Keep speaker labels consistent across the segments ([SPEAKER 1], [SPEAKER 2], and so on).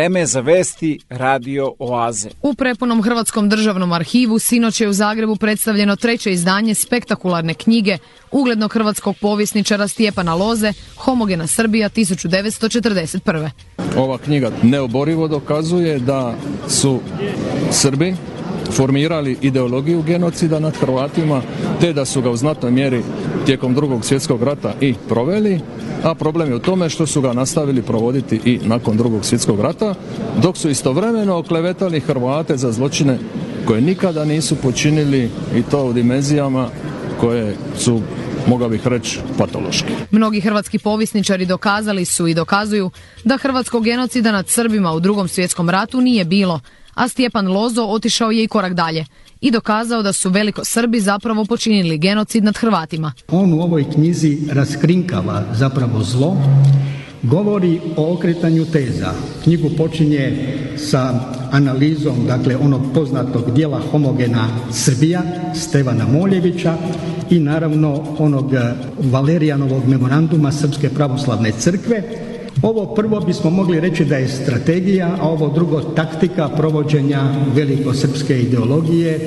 [SPEAKER 1] Vreme za vesti Radio Oaze. U prepunom Hrvatskom državnom arhivu sinoć je u Zagrebu predstavljeno treće izdanje spektakularne knjige uglednog hrvatskog povjesničara Stjepana Loze Homogena Srbija 1941. Ova knjiga neoborivo dokazuje da su Srbi formirali ideologiju genocida nad Hrvatima, te da su ga u znatnoj mjeri tijekom drugog svjetskog rata i proveli, a problem je u tome što su ga nastavili provoditi i nakon drugog svjetskog rata, dok su istovremeno oklevetali Hrvate za zločine koje nikada nisu počinili i to u dimenzijama koje su mogao bih reći, patološki. Mnogi hrvatski povisničari dokazali su i dokazuju da hrvatskog genocida nad Srbima u drugom svjetskom ratu nije bilo, a Stjepan Lozo otišao je i korak dalje i dokazao da su veliko Srbi zapravo počinili genocid nad Hrvatima. On u ovoj knjizi raskrinkava zapravo zlo govori o okretanju teza. Knjigu počinje
[SPEAKER 2] sa
[SPEAKER 1] analizom, dakle,
[SPEAKER 2] onog poznatog dijela homogena Srbija, Stevana Moljevića i naravno onog e, Valerijanovog memoranduma Srpske pravoslavne
[SPEAKER 1] crkve. Ovo prvo bismo mogli reći da je strategija, a ovo drugo taktika provođenja velikosrpske ideologije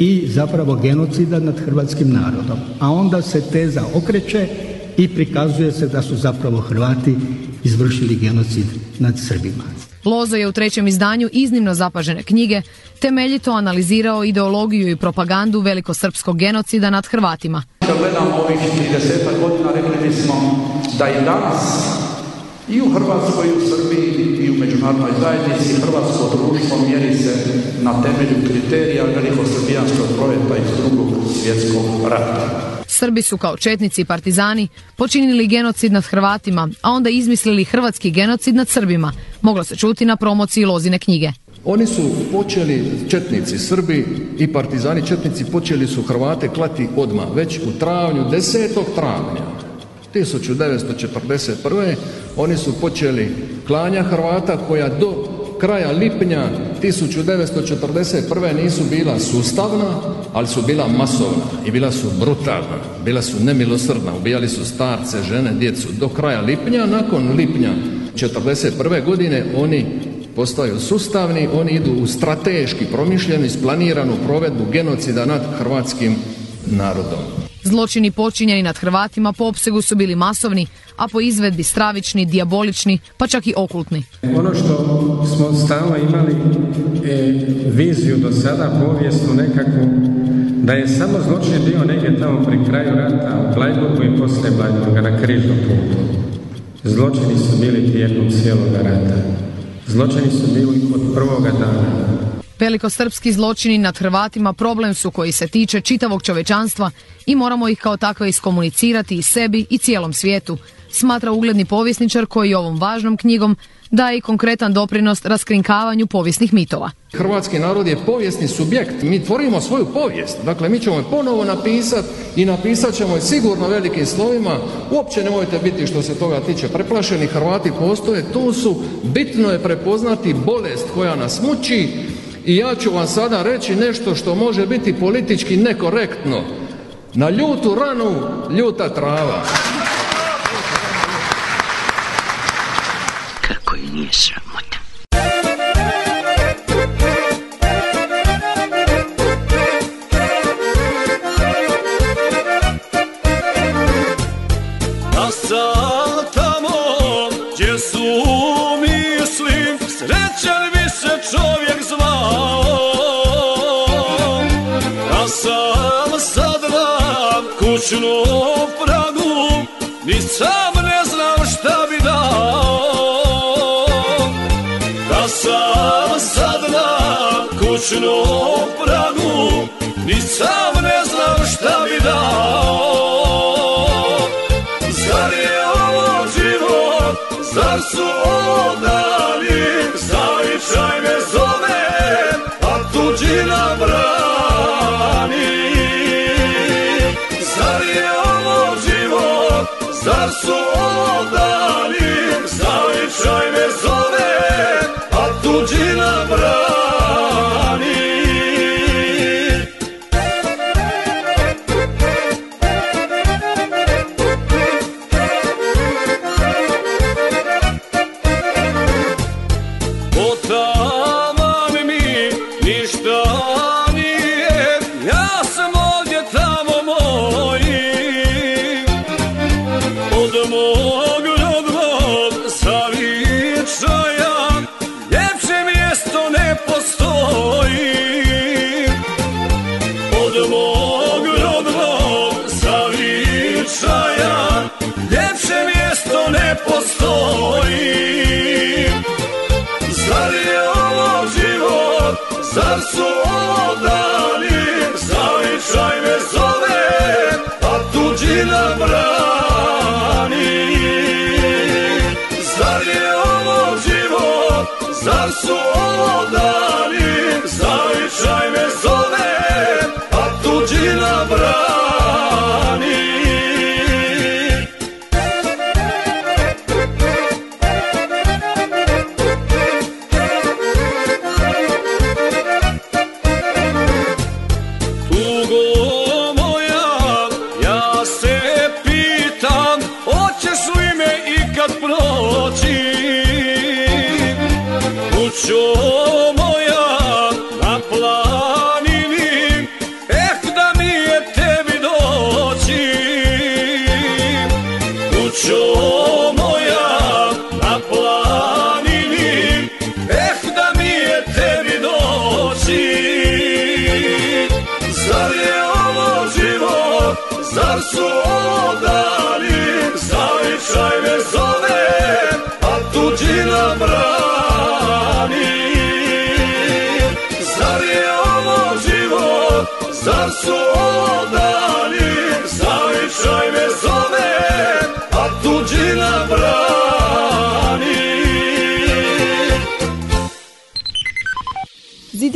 [SPEAKER 1] i zapravo genocida nad hrvatskim narodom. A onda se teza okreće i prikazuje se da su zapravo Hrvati izvršili genocid nad Srbima. Lozo je u trećem izdanju iznimno zapažene knjige temeljito analizirao ideologiju i propagandu velikosrpskog genocida
[SPEAKER 3] nad Hrvatima. Kad gledamo ovih 30
[SPEAKER 1] godina
[SPEAKER 3] rekli smo da i danas i u Hrvatskoj i u Srbiji međunarodnoj zajednici hrvatsko društvo mjeri se na temelju kriterija velikosrbijanskog proleta iz drugog svjetskog rata. Srbi su kao četnici i partizani počinili genocid nad Hrvatima, a onda izmislili hrvatski genocid nad Srbima. Moglo se čuti na promociji Lozine knjige. Oni su počeli, četnici, Srbi i partizani četnici počeli su Hrvate klati
[SPEAKER 1] odmah, već
[SPEAKER 3] u
[SPEAKER 1] travnju, 10. travnja. 1941. oni su počeli klanja
[SPEAKER 4] Hrvata koja do kraja lipnja 1941. nisu bila sustavna, ali su bila masovna i bila su brutalna, bila su nemilosrdna, ubijali su starce, žene, djecu do kraja lipnja, nakon lipnja 1941. godine oni postaju sustavni, oni idu
[SPEAKER 1] u
[SPEAKER 4] strateški promišljeni, isplaniranu
[SPEAKER 1] provedbu genocida nad hrvatskim narodom. Zločini počinjeni nad Hrvatima po opsegu su bili masovni, a po izvedbi stravični, diabolični, pa čak i okultni. Ono što smo stalno imali e, viziju do sada, povijesnu nekakvu, da je samo zločin bio negdje tamo pri kraju rata, u Blajburgu i posle Blajburga, na križnom putu. Zločini su bili tijekom cijelog rata. Zločini su bili od prvoga dana. Velikosrpski zločini nad Hrvatima problem su koji se tiče čitavog čovečanstva i moramo ih kao takve iskomunicirati i sebi i cijelom svijetu, smatra ugledni povjesničar koji ovom važnom knjigom daje i konkretan doprinos raskrinkavanju povijesnih mitova. Hrvatski narod je povijesni subjekt, mi tvorimo svoju povijest, dakle mi ćemo je ponovo napisati i napisat ćemo je sigurno velikim slovima, uopće nemojte biti što se toga tiče preplašeni, Hrvati postoje, tu su, bitno je prepoznati bolest koja nas muči, I ja ću vam sada reći nešto što može biti politički nekorektno. Na ljutu ranu ljuta trava. Kako je nije se čovjek zvao A sam sad nam kućnu pragu Ni sam ne znam šta bi dao Da sam sad nam kućnu pragu Ni sam ne znam šta bi dao Zar je ovo život, zar su ovo dani istina brani Zar je ovo život, zar su ovo dani Zavičaj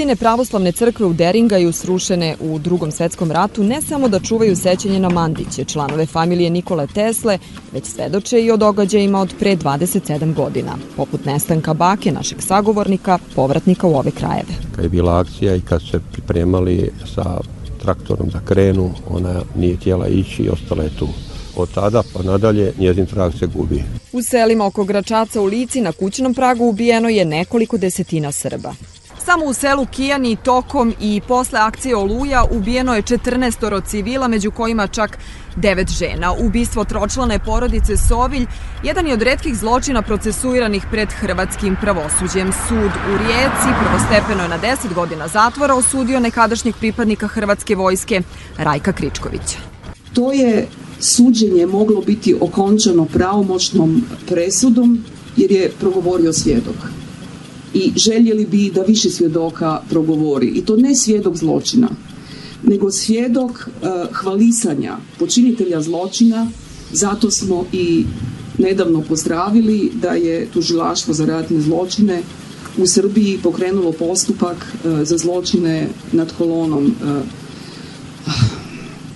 [SPEAKER 1] Ruine pravoslavne crkve u Deringaju, srušene u drugom svetskom ratu, ne samo da čuvaju sećanje na Mandiće, članove familije Nikole Tesle, već svedoče i o događajima od pre 27 godina, poput nestanka bake našeg sagovornika, povratnika u ove krajeve. Kad je bila akcija i kad se pripremali sa traktorom da krenu, ona nije tijela ići i ostala je tu. Od tada pa nadalje njezin trag se gubi. U selima oko Gračaca u Lici na kućnom pragu ubijeno je nekoliko desetina Srba. Samo u selu Kijani tokom i posle akcije Oluja ubijeno je 14 civila, među kojima čak devet žena. Ubistvo tročlane porodice Sovilj jedan je od redkih zločina procesuiranih pred hrvatskim pravosuđem. Sud u Rijeci prvostepeno je na 10 godina zatvora osudio nekadašnjeg pripadnika hrvatske vojske Rajka Kričkovića. To je suđenje moglo biti okončano pravomoćnom presudom jer je progovorio svjedok i željeli bi da više svjedoka progovori. I to ne svjedok zločina, nego svjedok e, hvalisanja počinitelja zločina. Zato smo i nedavno pozdravili da je tužilaštvo za ratne zločine u Srbiji pokrenulo postupak e, za zločine nad kolonom e,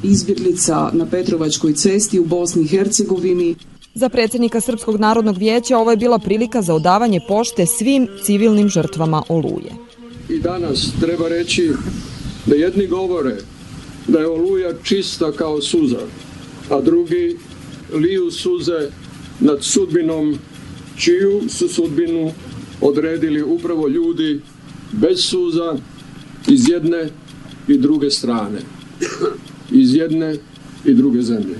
[SPEAKER 1] izbjeglica na Petrovačkoj cesti u Bosni i Hercegovini Za predsednika Srpskog narodnog vijeća ovo je bila prilika za odavanje pošte svim civilnim žrtvama oluje. I danas treba reći da jedni govore da je oluja čista kao suza, a drugi liju suze nad sudbinom čiju su sudbinu odredili upravo ljudi bez suza iz jedne i druge strane, iz jedne i druge zemlje.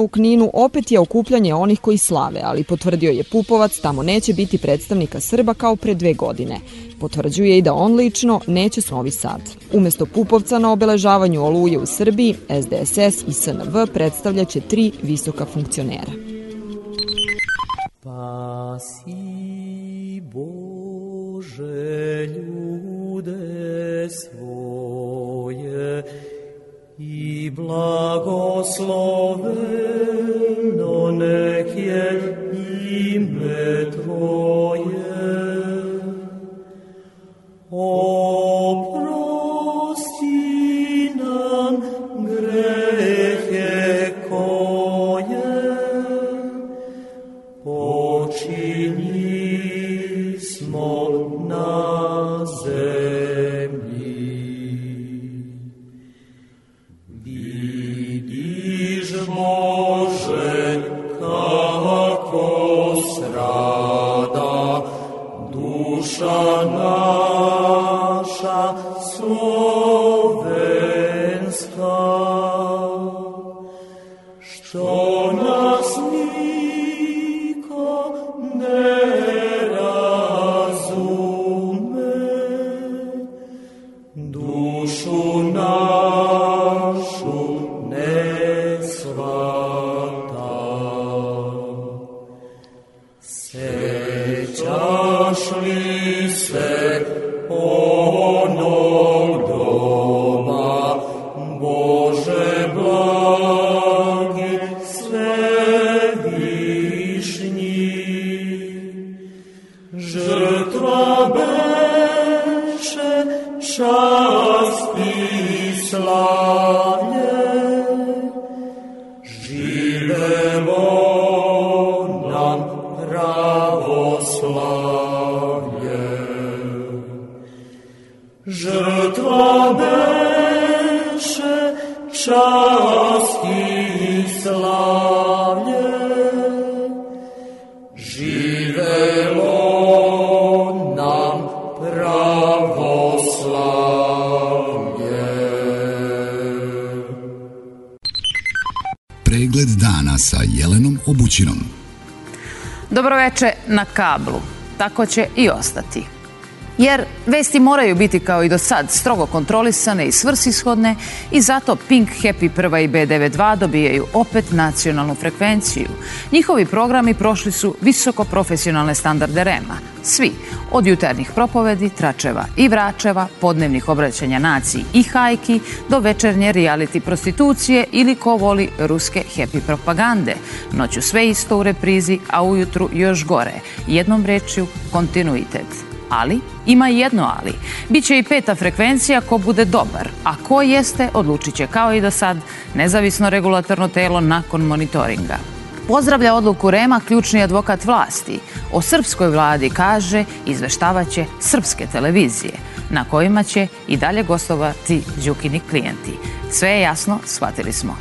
[SPEAKER 1] U Kninu opet je okupljanje onih koji slave, ali potvrdio je Pupovac tamo neće biti predstavnika Srba kao pre dve godine. Potvrđuje i da on lično neće s Novi Sad. Umesto Pupovca na obeležavanju oluje u Srbiji, SDSS i SNV predstavljaće tri visoka funkcionera. Pasi Bože ljude svoje, I blagosloven non ekiet im oprosti nam grei, na kablu. Tako će i ostati jer vesti moraju biti kao i do sad strogo kontrolisane i svrsishodne i zato Pink Happy Prva i B92 dobijaju opet nacionalnu frekvenciju. Njihovi programi prošli su visoko profesionalne standarde REMA. Svi, od jutarnjih propovedi, tračeva i vračeva, podnevnih obraćanja naciji i hajki, do večernje reality prostitucije ili ko voli ruske happy propagande. Noću sve isto u reprizi, a ujutru još gore. Jednom rečju, kontinuitet ali ima jedno ali. Biće i peta frekvencija ko bude dobar, a ko jeste odlučit će kao i do sad nezavisno regulatorno telo nakon monitoringa. Pozdravlja odluku Rema ključni advokat vlasti. O srpskoj vladi kaže izveštavaće srpske televizije na kojima će i dalje gostovati Đukini klijenti. Sve je jasno, shvatili smo.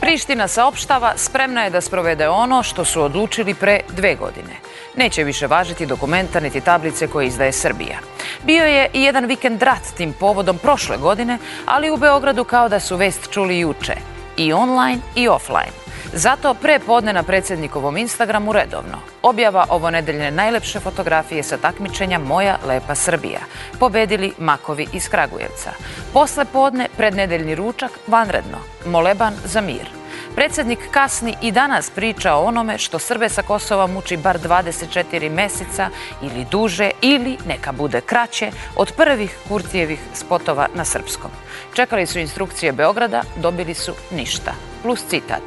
[SPEAKER 1] Priština saopštava spremna je da sprovede ono što su odlučili pre dve godine. Neće više važiti dokumenta niti tablice koje izdaje Srbija. Bio je i jedan vikend rat tim povodom prošle godine, ali u Beogradu kao da su vest čuli juče. I online i offline. Zato pre podne na predsednikovom Instagramu redovno. Objava ovo nedeljne najlepše fotografije sa takmičenja Moja lepa Srbija. Pobedili Makovi iz Kragujevca. Posle podne, prednedeljni ručak, vanredno. Moleban za mir. Predsednik kasni i danas priča o onome što Srbe sa Kosova muči bar 24 meseca ili duže ili neka bude kraće od prvih Kurtijevih spotova na srpskom. Čekali su instrukcije Beograda, dobili su ništa. Plus citat.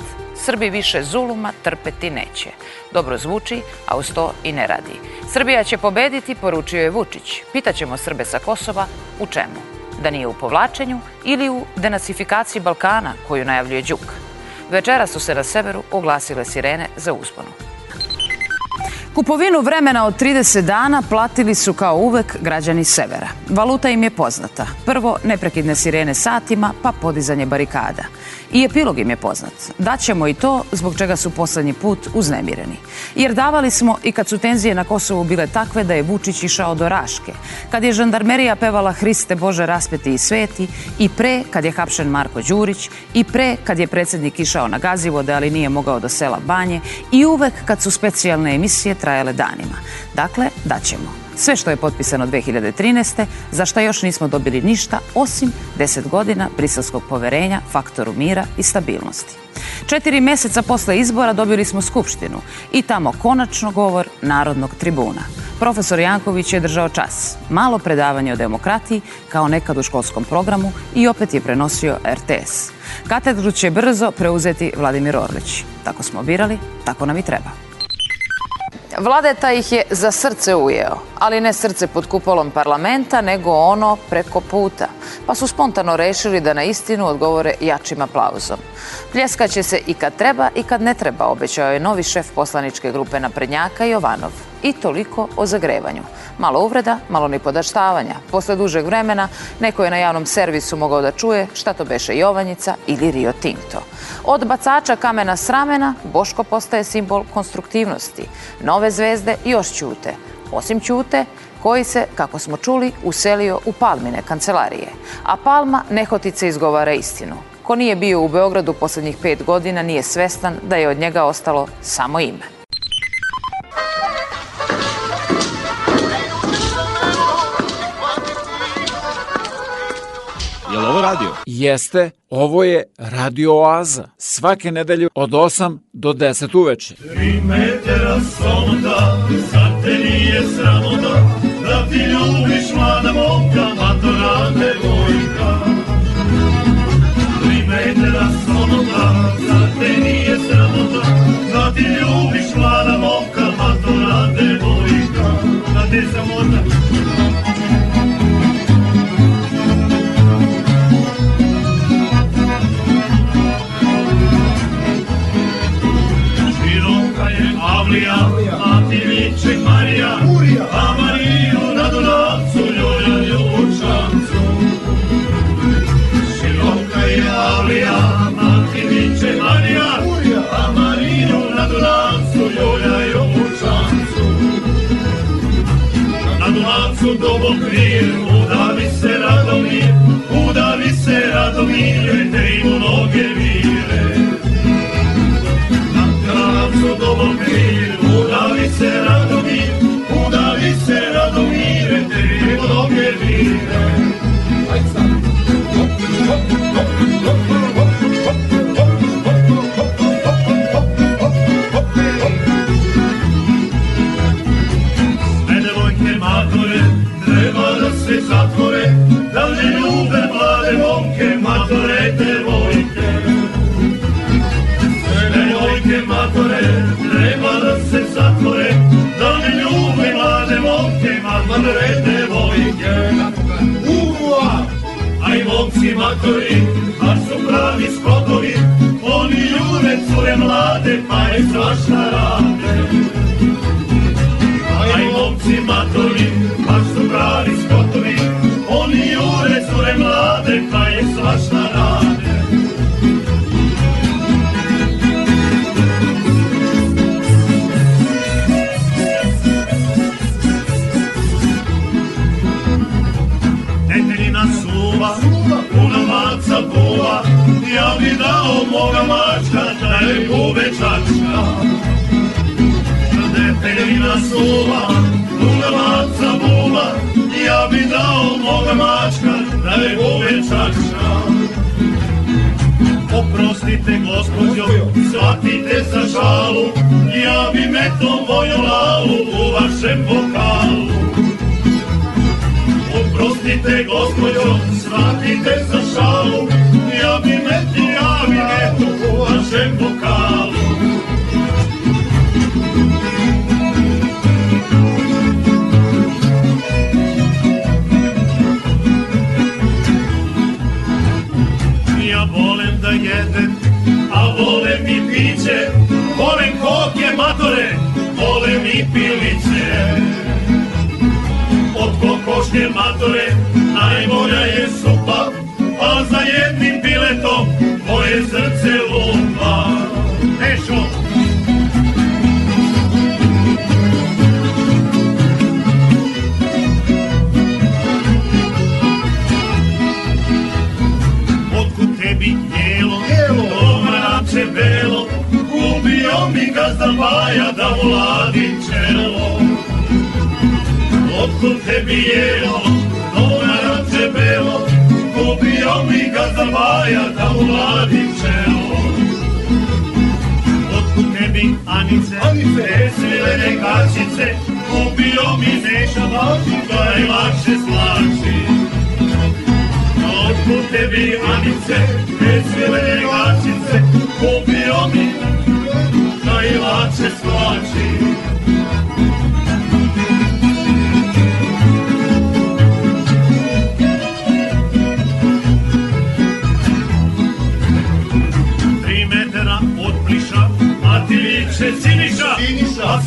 [SPEAKER 1] Srbi više zuluma trpeti neće. Dobro zvuči, a uz to i ne radi. Srbija će pobediti, poručio je Vučić. Pitaćemo Srbe sa Kosova u čemu? Da nije u povlačenju ili u denasifikaciji Balkana koju najavljuje Đuk? Večera su se na severu oglasile sirene za uzbonu. Kupovinu vremena od 30 dana platili su kao uvek građani Severa. Valuta im je poznata. Prvo neprekidne sirene satima, pa podizanje barikada. I epilog im je poznat. Daćemo i to zbog čega su poslednji put uznemireni. Jer davali smo i kad su tenzije na Kosovu bile takve da je Vučić išao do Raške, kad je žandarmerija pevala Hriste Bože raspeti i sveti, i pre kad je hapšen Marko Đurić, i pre kad je predsednik išao na gazivode ali nije mogao do sela Banje, i uvek kad su specijalne emisije trajale danima. Dakle, daćemo. Sve što je potpisano 2013. za što još nismo dobili ništa osim 10 godina briselskog poverenja, faktoru mira i stabilnosti. Četiri mjeseca posle izbora dobili smo Skupštinu i tamo konačno govor Narodnog tribuna. Profesor Janković je držao čas, malo predavanje o demokratiji kao nekad u školskom programu i opet je prenosio RTS. Katedru će brzo preuzeti Vladimir Orlić. Tako smo birali, tako nam i treba. Vladeta ih je za srce ujeo, ali ne srce pod kupolom parlamenta, nego ono preko puta. Pa su spontano rešili da na istinu odgovore jačim aplauzom. Pljeskaće se i kad treba i kad ne treba, obećao je novi šef poslaničke grupe Naprednjaka Jovanov. I toliko o zagrevanju. Malo uvreda, malo ni podaštavanja. Posle dužeg vremena neko je na javnom servisu mogao da čuje šta to beše Jovanjica ili Rio Tinto. Od bacača kamena s ramena Boško postaje simbol konstruktivnosti. Nove zvezde još ćute. Osim ćute, koji se, kako smo čuli, uselio u Palmine kancelarije. A Palma nehotice izgovara istinu. Ko nije bio u Beogradu poslednjih pet godina nije svestan da je od njega ostalo samo ime.
[SPEAKER 5] ovo radio? Jeste, ovo je Radio Oaza. Svake nedelje od 8 do 10 uveče. Tri metera sonda, sad te nije sramota, da ti ljubiš mlada momka, matora devojka. Tri metera sonda, sad te nije sramota, da ti ljubiš mlada momka, matora devojka. Da ti samota, mir, udavi se Radomir, udavi se Radomir.
[SPEAKER 6] vanre devojke Uva, a i momci matori Ar su pravi skotovi Oni jure cure mlade Pa je strašna rade A i momci matori Ar pa su pravi skotovi Oni jure cure mlade Pa je strašna moga mačka, najljubove da čačka. Deteljina da suva, duga maca bula, ja bi dao moga mačka, najljubove da čačka. Oprostite, gospođo, shvatite sa šalu, ja bi metom voju u vašem vokalu shvatite gospođo, svatite za šalu, ja bi meti, ja bi netu u vašem bokalu. Ja volim da jedem, a volim i piće, volem koke matore, volem i piliće vožnje matore, najbolja je supa, a za jednim biletom moje srce lupa. Nešo! Otkud tebi jelo, jelo, omrače belo, ubio mi gazda baja da mu kud tebi jelo, ona roce belo, kupio mi ga za baja da uladim čelo. Otkud tebi, Anice, Anice, esmilene kačice, kupio mi neša važi da je lakše slači. Otkud tebi, Anice, esmilene kačice, kupio mi da je lakše slači.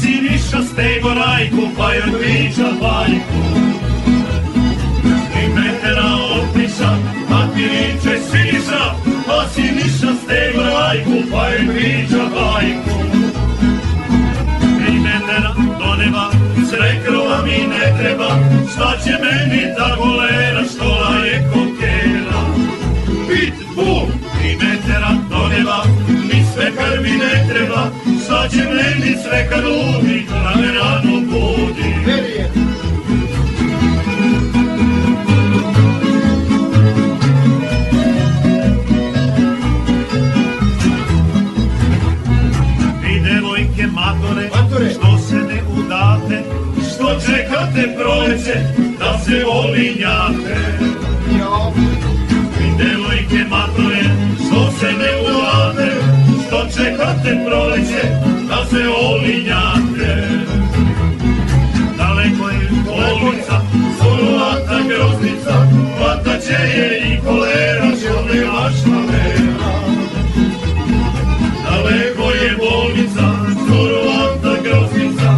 [SPEAKER 6] Siniša stego rajku, pa joj priča bajku. I metera otiša, pa ti riče Siniša, pa Siniša stego rajku, pa joj priča bajku. I metera do neba, srekrova mi ne treba, šta će meni ta golera, što laje kokera. Pit, bum, i metera do neba, ni sve krvi ne treba, šta će meni sve kad ludi, ona me rano budi. Vi devojke matore, matore, što se ne udate, što čekate proleće, da se olinjate. te proleće, da se olinjate. Daleko je bolnica, sunulata groznica, će je i kolera, ne vaša vera. Daleko je bolnica, sunulata groznica,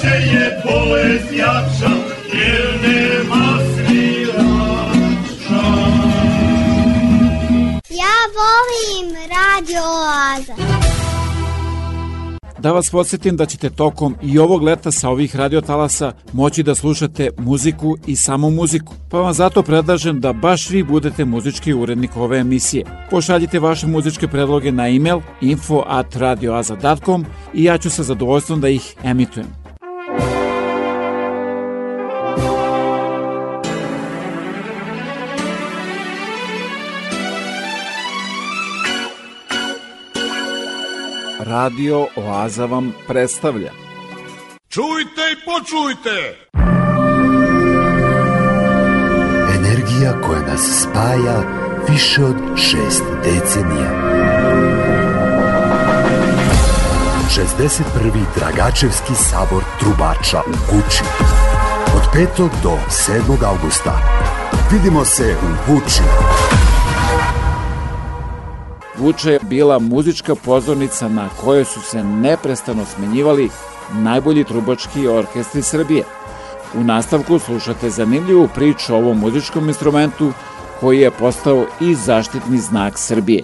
[SPEAKER 6] će je bolest jača, jer nema
[SPEAKER 7] Ja volim Radio Oaza.
[SPEAKER 5] Da vas podsjetim da ćete tokom i ovog leta sa ovih radiotalasa moći da slušate muziku i samo muziku, pa vam zato predlažem da baš vi budete muzički urednik ove emisije. Pošaljite vaše muzičke predloge na email mail info at radioaza.com i ja ću sa zadovoljstvom da ih emitujem. Radio Oaza vam predstavlja. Čujte i počujte! Energija koja nas spaja više od šest decenija. 61. Dragačevski sabor trubača u Guči. Od 5. do 7. augusta. Vidimo se u Guči. Guča je bila muzička pozornica na kojoj su se neprestano smenjivali najbolji trubački orkestri Srbije. U nastavku slušate zanimljivu priču o ovom muzičkom instrumentu koji je postao i zaštitni znak Srbije.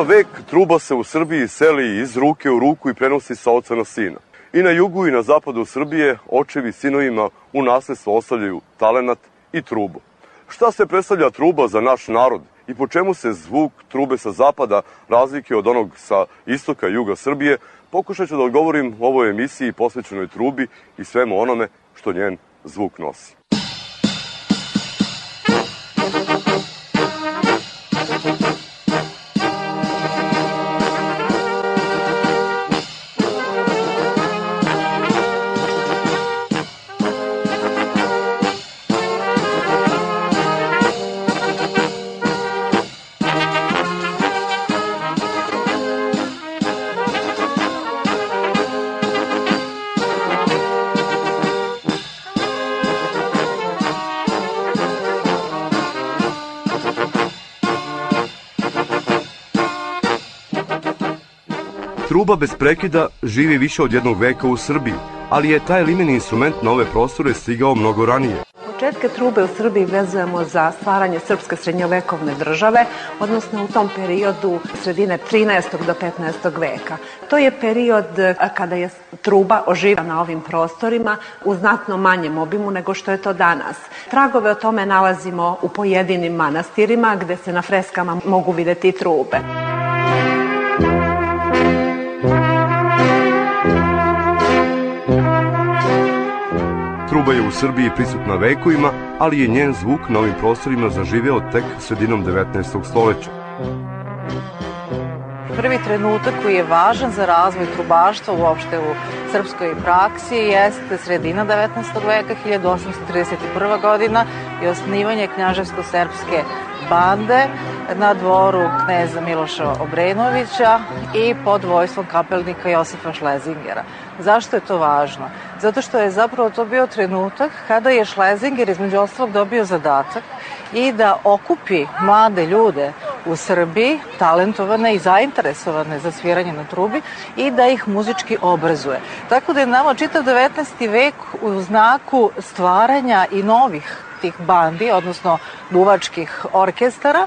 [SPEAKER 5] Jedan vek truba se u Srbiji seli iz ruke u ruku i prenosi sa oca na sina. I na jugu i na zapadu Srbije očevi sinovima u nasledstvo ostavljaju talenat i trubu. Šta se predstavlja truba za naš narod i po čemu se zvuk trube sa zapada razlike od onog sa istoka i juga Srbije, pokušat ću da odgovorim u ovoj emisiji posvećenoj trubi i svemu onome što njen zvuk nosi. Truba bez prekida živi više od jednog veka u Srbiji, ali je taj limeni instrument na ove prostore stigao mnogo ranije.
[SPEAKER 8] Početke trube u Srbiji vezujemo za stvaranje srpske srednjovekovne države, odnosno u tom periodu sredine 13. do 15. veka. To je period kada je truba oživa na ovim prostorima u znatno manjem obimu nego što je to danas. Tragove o tome nalazimo u pojedinim manastirima gde se na freskama mogu videti trube.
[SPEAKER 5] Truba je u Srbiji prisutna vekovima, ali je njen zvuk na ovim prostorima zaživeo tek sredinom 19. stoleća.
[SPEAKER 8] Prvi trenutak koji je važan za razvoj trubaštva uopšte u srpskoj praksi jeste sredina 19. veka, 1831. godina i osnivanje knjaževsko-srpske bande na dvoru kneza Miloša Obrenovića i pod vojstvom kapelnika Josefa Šlezingera. Zašto je to važno? Zato što je zapravo to bio trenutak kada je Šlezinger između ostalog dobio zadatak i da okupi mlade ljude u Srbiji, talentovane i zainteresovane za sviranje na trubi i da ih muzički obrazuje. Tako da je nama čitav 19. vek u znaku stvaranja i novih poznatih bandi, odnosno duvačkih orkestara,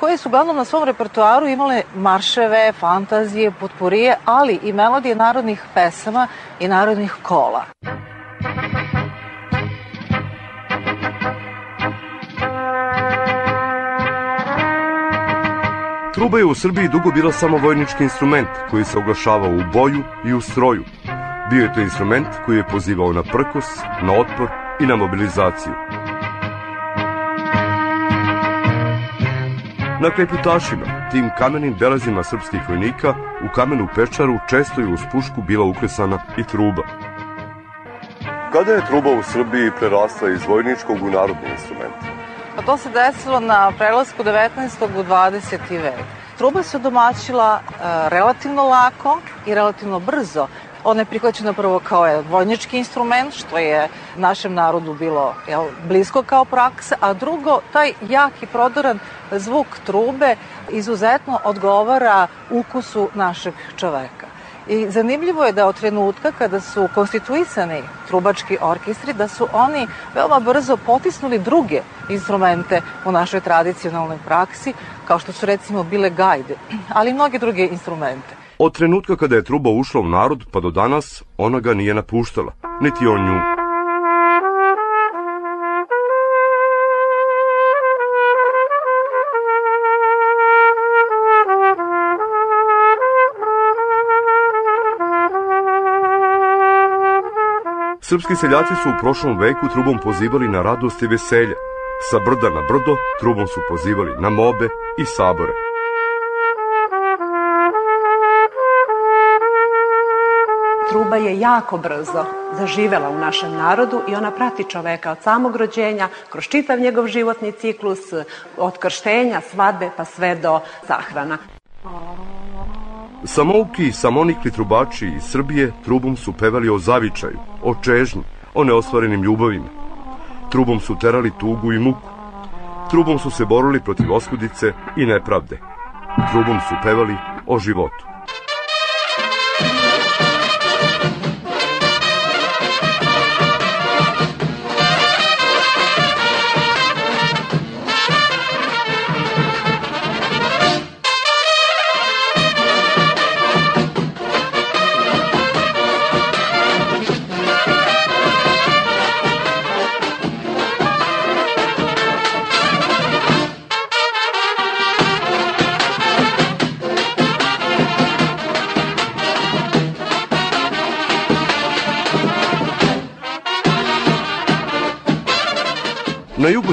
[SPEAKER 8] koje su uglavnom na svom repertoaru imale marševe, fantazije, potporije, ali i melodije narodnih pesama i narodnih kola.
[SPEAKER 5] Truba je u Srbiji dugo bila samo
[SPEAKER 8] vojnički instrument koji se oglašavao
[SPEAKER 6] u
[SPEAKER 8] boju
[SPEAKER 6] i u
[SPEAKER 8] stroju. Bio
[SPEAKER 6] je to instrument koji je pozivao na prkos, na otpor i na mobilizaciju. Na kreputašima, tim kamenim belezima srpskih vojnika, u kamenu pečaru često je uz pušku bila uklesana i truba. Kada je truba u Srbiji prerasla iz vojničkog u narodni instrument? Pa to se desilo na prelasku 19.
[SPEAKER 5] u
[SPEAKER 6] 20. vek. Truba se domaćila e, relativno lako
[SPEAKER 5] i
[SPEAKER 6] relativno brzo,
[SPEAKER 5] Ona je prihvaćena prvo kao je vojnički instrument, što je našem narodu bilo jel, blisko kao praksa, a drugo, taj jak i prodoran zvuk trube izuzetno odgovara ukusu našeg čoveka. I zanimljivo je da od trenutka kada su konstituisani trubački orkestri, da su oni veoma brzo potisnuli druge instrumente u našoj tradicionalnoj praksi, kao što su recimo bile gajde, ali i mnoge druge instrumente. Od trenutka kada je truba ušla u narod pa do danas ona ga nije napuštala, niti on nju. Srpski seljaci su u prošlom veku trubom pozivali na radost i veselje. Sa brda na brdo trubom su pozivali na mobe i sabore. borba je jako brzo zaživela u našem narodu i ona prati čoveka od samog rođenja, kroz čitav njegov životni ciklus, od krštenja, svadbe pa sve do sahrana. Samouki i samonikli trubači iz Srbije trubom su pevali o zavičaju, o čežnji, o neostvarenim ljubavima. Trubom su terali tugu i muku. Trubom su se borili protiv oskudice i nepravde. Trubom su pevali o životu.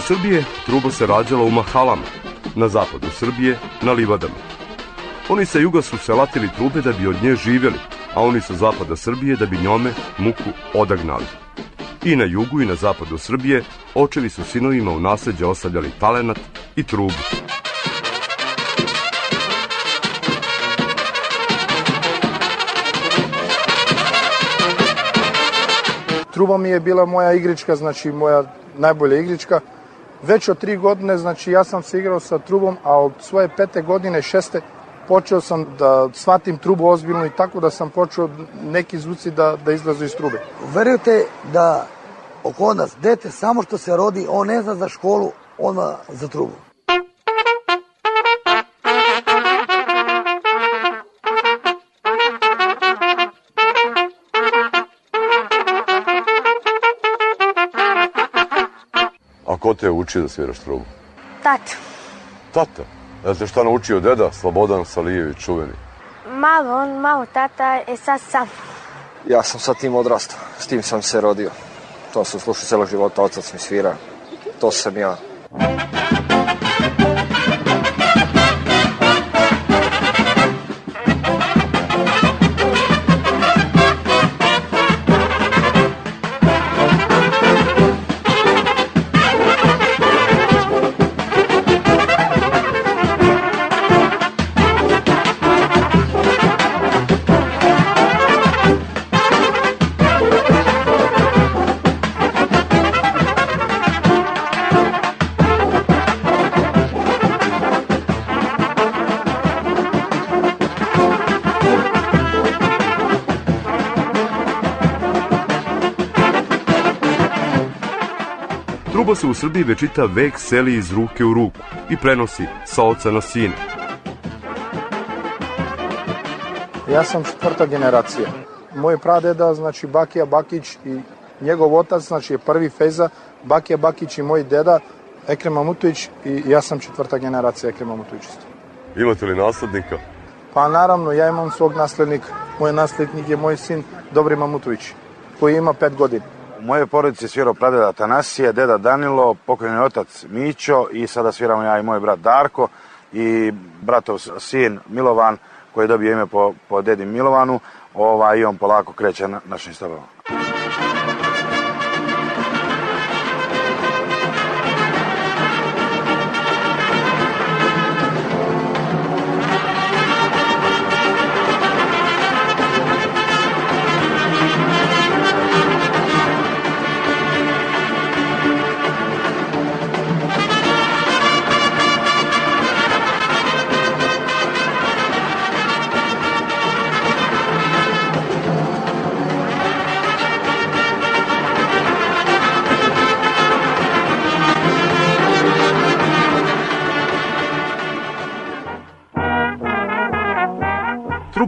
[SPEAKER 5] Srbije truba se rađala u mahalama, na zapadu Srbije, na livadama. Oni sa juga su se latili trube da bi od nje živjeli, a oni sa zapada Srbije da bi njome muku odagnali. I na jugu i na zapadu Srbije očevi su sinovima u naseđe ostavljali talenat i trubu.
[SPEAKER 9] Truba mi je bila moja igrička, znači moja najbolja igrička. Već od tri godine, znači, ja sam se igrao sa trubom, a od svoje pete godine, šeste, počeo sam da shvatim trubu ozbiljno i tako da sam počeo neki zvuci da, da izlazu iz trube. Verujte
[SPEAKER 10] da oko nas dete samo što se rodi, on ne zna za školu, ona za trubu.
[SPEAKER 11] ko te
[SPEAKER 12] je učio
[SPEAKER 11] da
[SPEAKER 12] sviraš
[SPEAKER 11] trubu?
[SPEAKER 12] Tata.
[SPEAKER 11] Tata?
[SPEAKER 9] Ja
[SPEAKER 11] te šta naučio deda?
[SPEAKER 9] Slobodan Salijević,
[SPEAKER 11] čuveni.
[SPEAKER 12] Malo, on malo tata,
[SPEAKER 9] e
[SPEAKER 12] sad sam.
[SPEAKER 9] Ja sam sa tim odrastao, s tim sam se rodio.
[SPEAKER 6] To
[SPEAKER 9] sam slušao
[SPEAKER 6] celog
[SPEAKER 9] života,
[SPEAKER 6] otac mi svira.
[SPEAKER 9] To sam ja. Thank
[SPEAKER 6] u Srbiji već da vek seli iz ruke u ruku i prenosi sa oca na sina.
[SPEAKER 9] Ja sam četvrta generacija. Moj pradeda, znači Bakija Bakić i njegov otac, znači je prvi Feza, Bakija Bakić i moj deda, Ekrem Mamutović i ja sam četvrta generacija Ekrem Mamutović.
[SPEAKER 11] Imate li naslednika?
[SPEAKER 9] Pa naravno, ja imam svog naslednika. Moj naslednik je moj sin Dobri Mamutović, koji ima pet godina. U mojoj porodici svirao pradeda
[SPEAKER 8] Atanasije, deda Danilo, pokojni otac Mićo i sada sviramo ja i moj brat Darko i bratov sin Milovan koji je dobio ime po, po dedi Milovanu ovaj, i on polako kreće na našim stopama.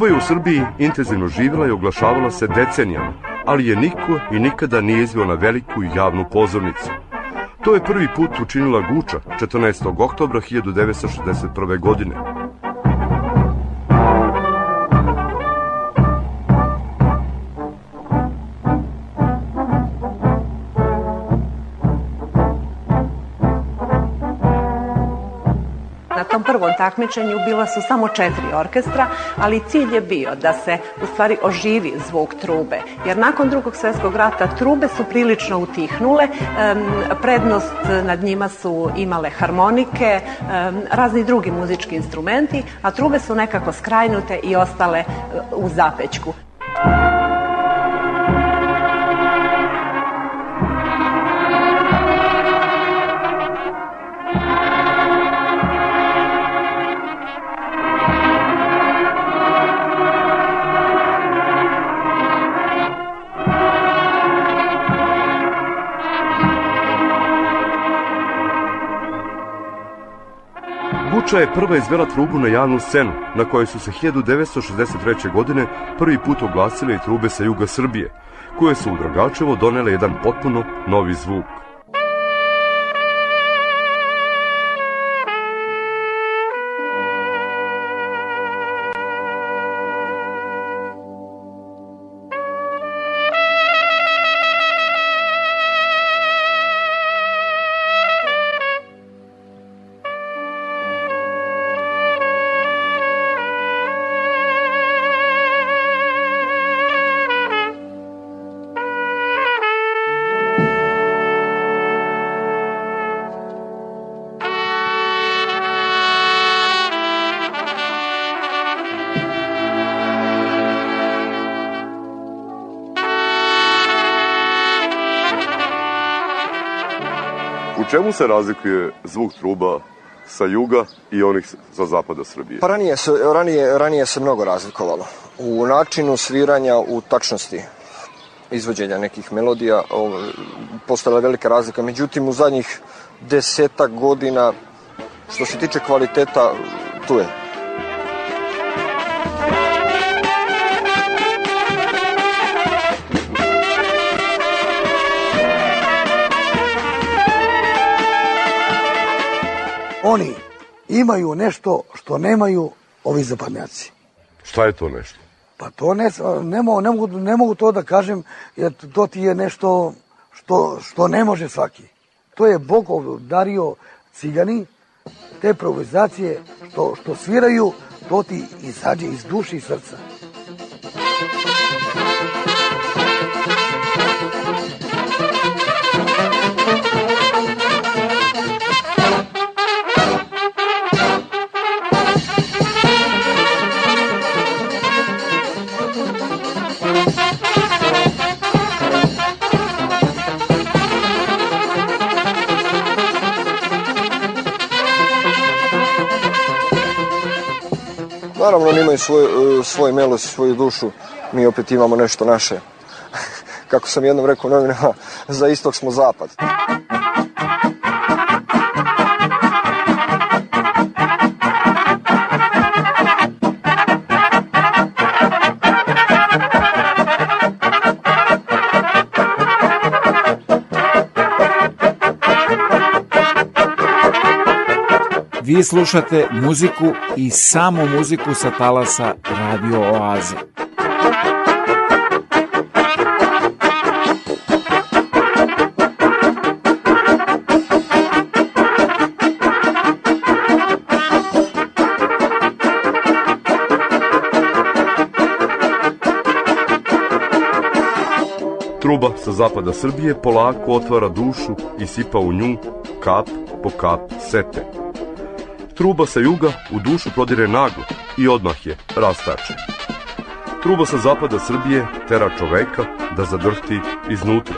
[SPEAKER 5] Borba je u Srbiji intenzivno
[SPEAKER 6] živjela
[SPEAKER 5] i
[SPEAKER 6] oglašavala se decenijama, ali je niko i nikada nije izveo na veliku i javnu pozornicu. To je prvi put učinila Guča 14. oktobra 1961. godine.
[SPEAKER 9] takmičenju bila su samo četiri orkestra, ali cilj je bio da se u stvari oživi zvuk trube. Jer nakon drugog svetskog rata trube su prilično utihnule, prednost nad njima su imale harmonike,
[SPEAKER 10] razni drugi muzički instrumenti, a trube su nekako skrajnute i ostale e,
[SPEAKER 11] u zapećku.
[SPEAKER 8] Guča je prva izvela trubu na javnu scenu, na kojoj su se 1963.
[SPEAKER 6] godine prvi put oglasile i trube sa juga Srbije, koje su u Dragačevo donele jedan potpuno novi zvuk.
[SPEAKER 5] čemu se razlikuje zvuk truba sa juga i onih sa zapada Srbije? Pa ranije se, ranije, ranije se mnogo razlikovalo. U načinu sviranja, u tačnosti izvođenja nekih melodija postala velika razlika. Međutim, u zadnjih deseta godina, što se tiče kvaliteta, tu je oni imaju nešto što nemaju ovi zapadnjaci. Šta je to nešto? Pa to ne, ne, mogu, ne, mogu, ne mogu to da kažem, jer to ti je nešto što, što ne
[SPEAKER 6] može svaki. To je Bog dario cigani, te provizacije što, što sviraju, to ti izađe iz duše i srca.
[SPEAKER 5] naravno oni imaju svoj, e, svoj melos i svoju dušu, mi opet imamo nešto naše. Kako sam jednom rekao novinama, za istok smo zapad. Vi slušate muziku i samo muziku sa talasa Radio Oaze.
[SPEAKER 6] Truba sa zapada Srbije polako otvara dušu i sipa u nju kap po kap sete Truba sa juga u dušu prodire naglo i odmah je rastače. Truba sa zapada Srbije tera čoveka da zadrhti iznutra.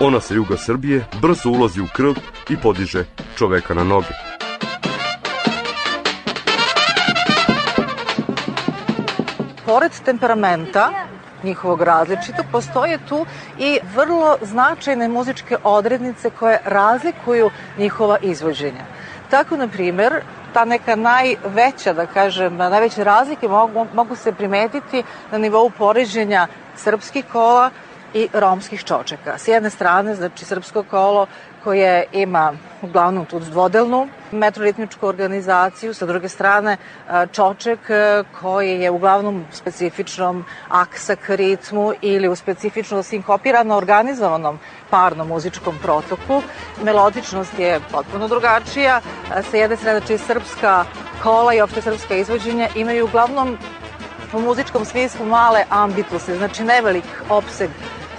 [SPEAKER 6] Ona sa juga Srbije brzo ulazi u krv i podiže čoveka na noge. Pored temperamenta, njihovog različitog, postoje tu i vrlo značajne muzičke odrednice koje razlikuju njihova izvođenja. Tako, na primer, ta neka najveća, da kažem, najveće razlike mogu, mogu se primetiti na nivou poređenja srpskih kola
[SPEAKER 13] i
[SPEAKER 6] romskih čočeka. S jedne strane, znači, srpsko kolo koje ima
[SPEAKER 13] uglavnom tu dvodelnu metroritmičku organizaciju, sa druge strane e, Čoček e, koji je uglavnom u specifičnom aksak ritmu ili u specifično sinkopirano organizovanom parnom muzičkom
[SPEAKER 9] protoku. Melodičnost je potpuno drugačija, e, sa jedne strane čiji srpska kola i opšte srpska izvođenja imaju uglavnom u muzičkom smislu male ambitluse, znači nevelik opseg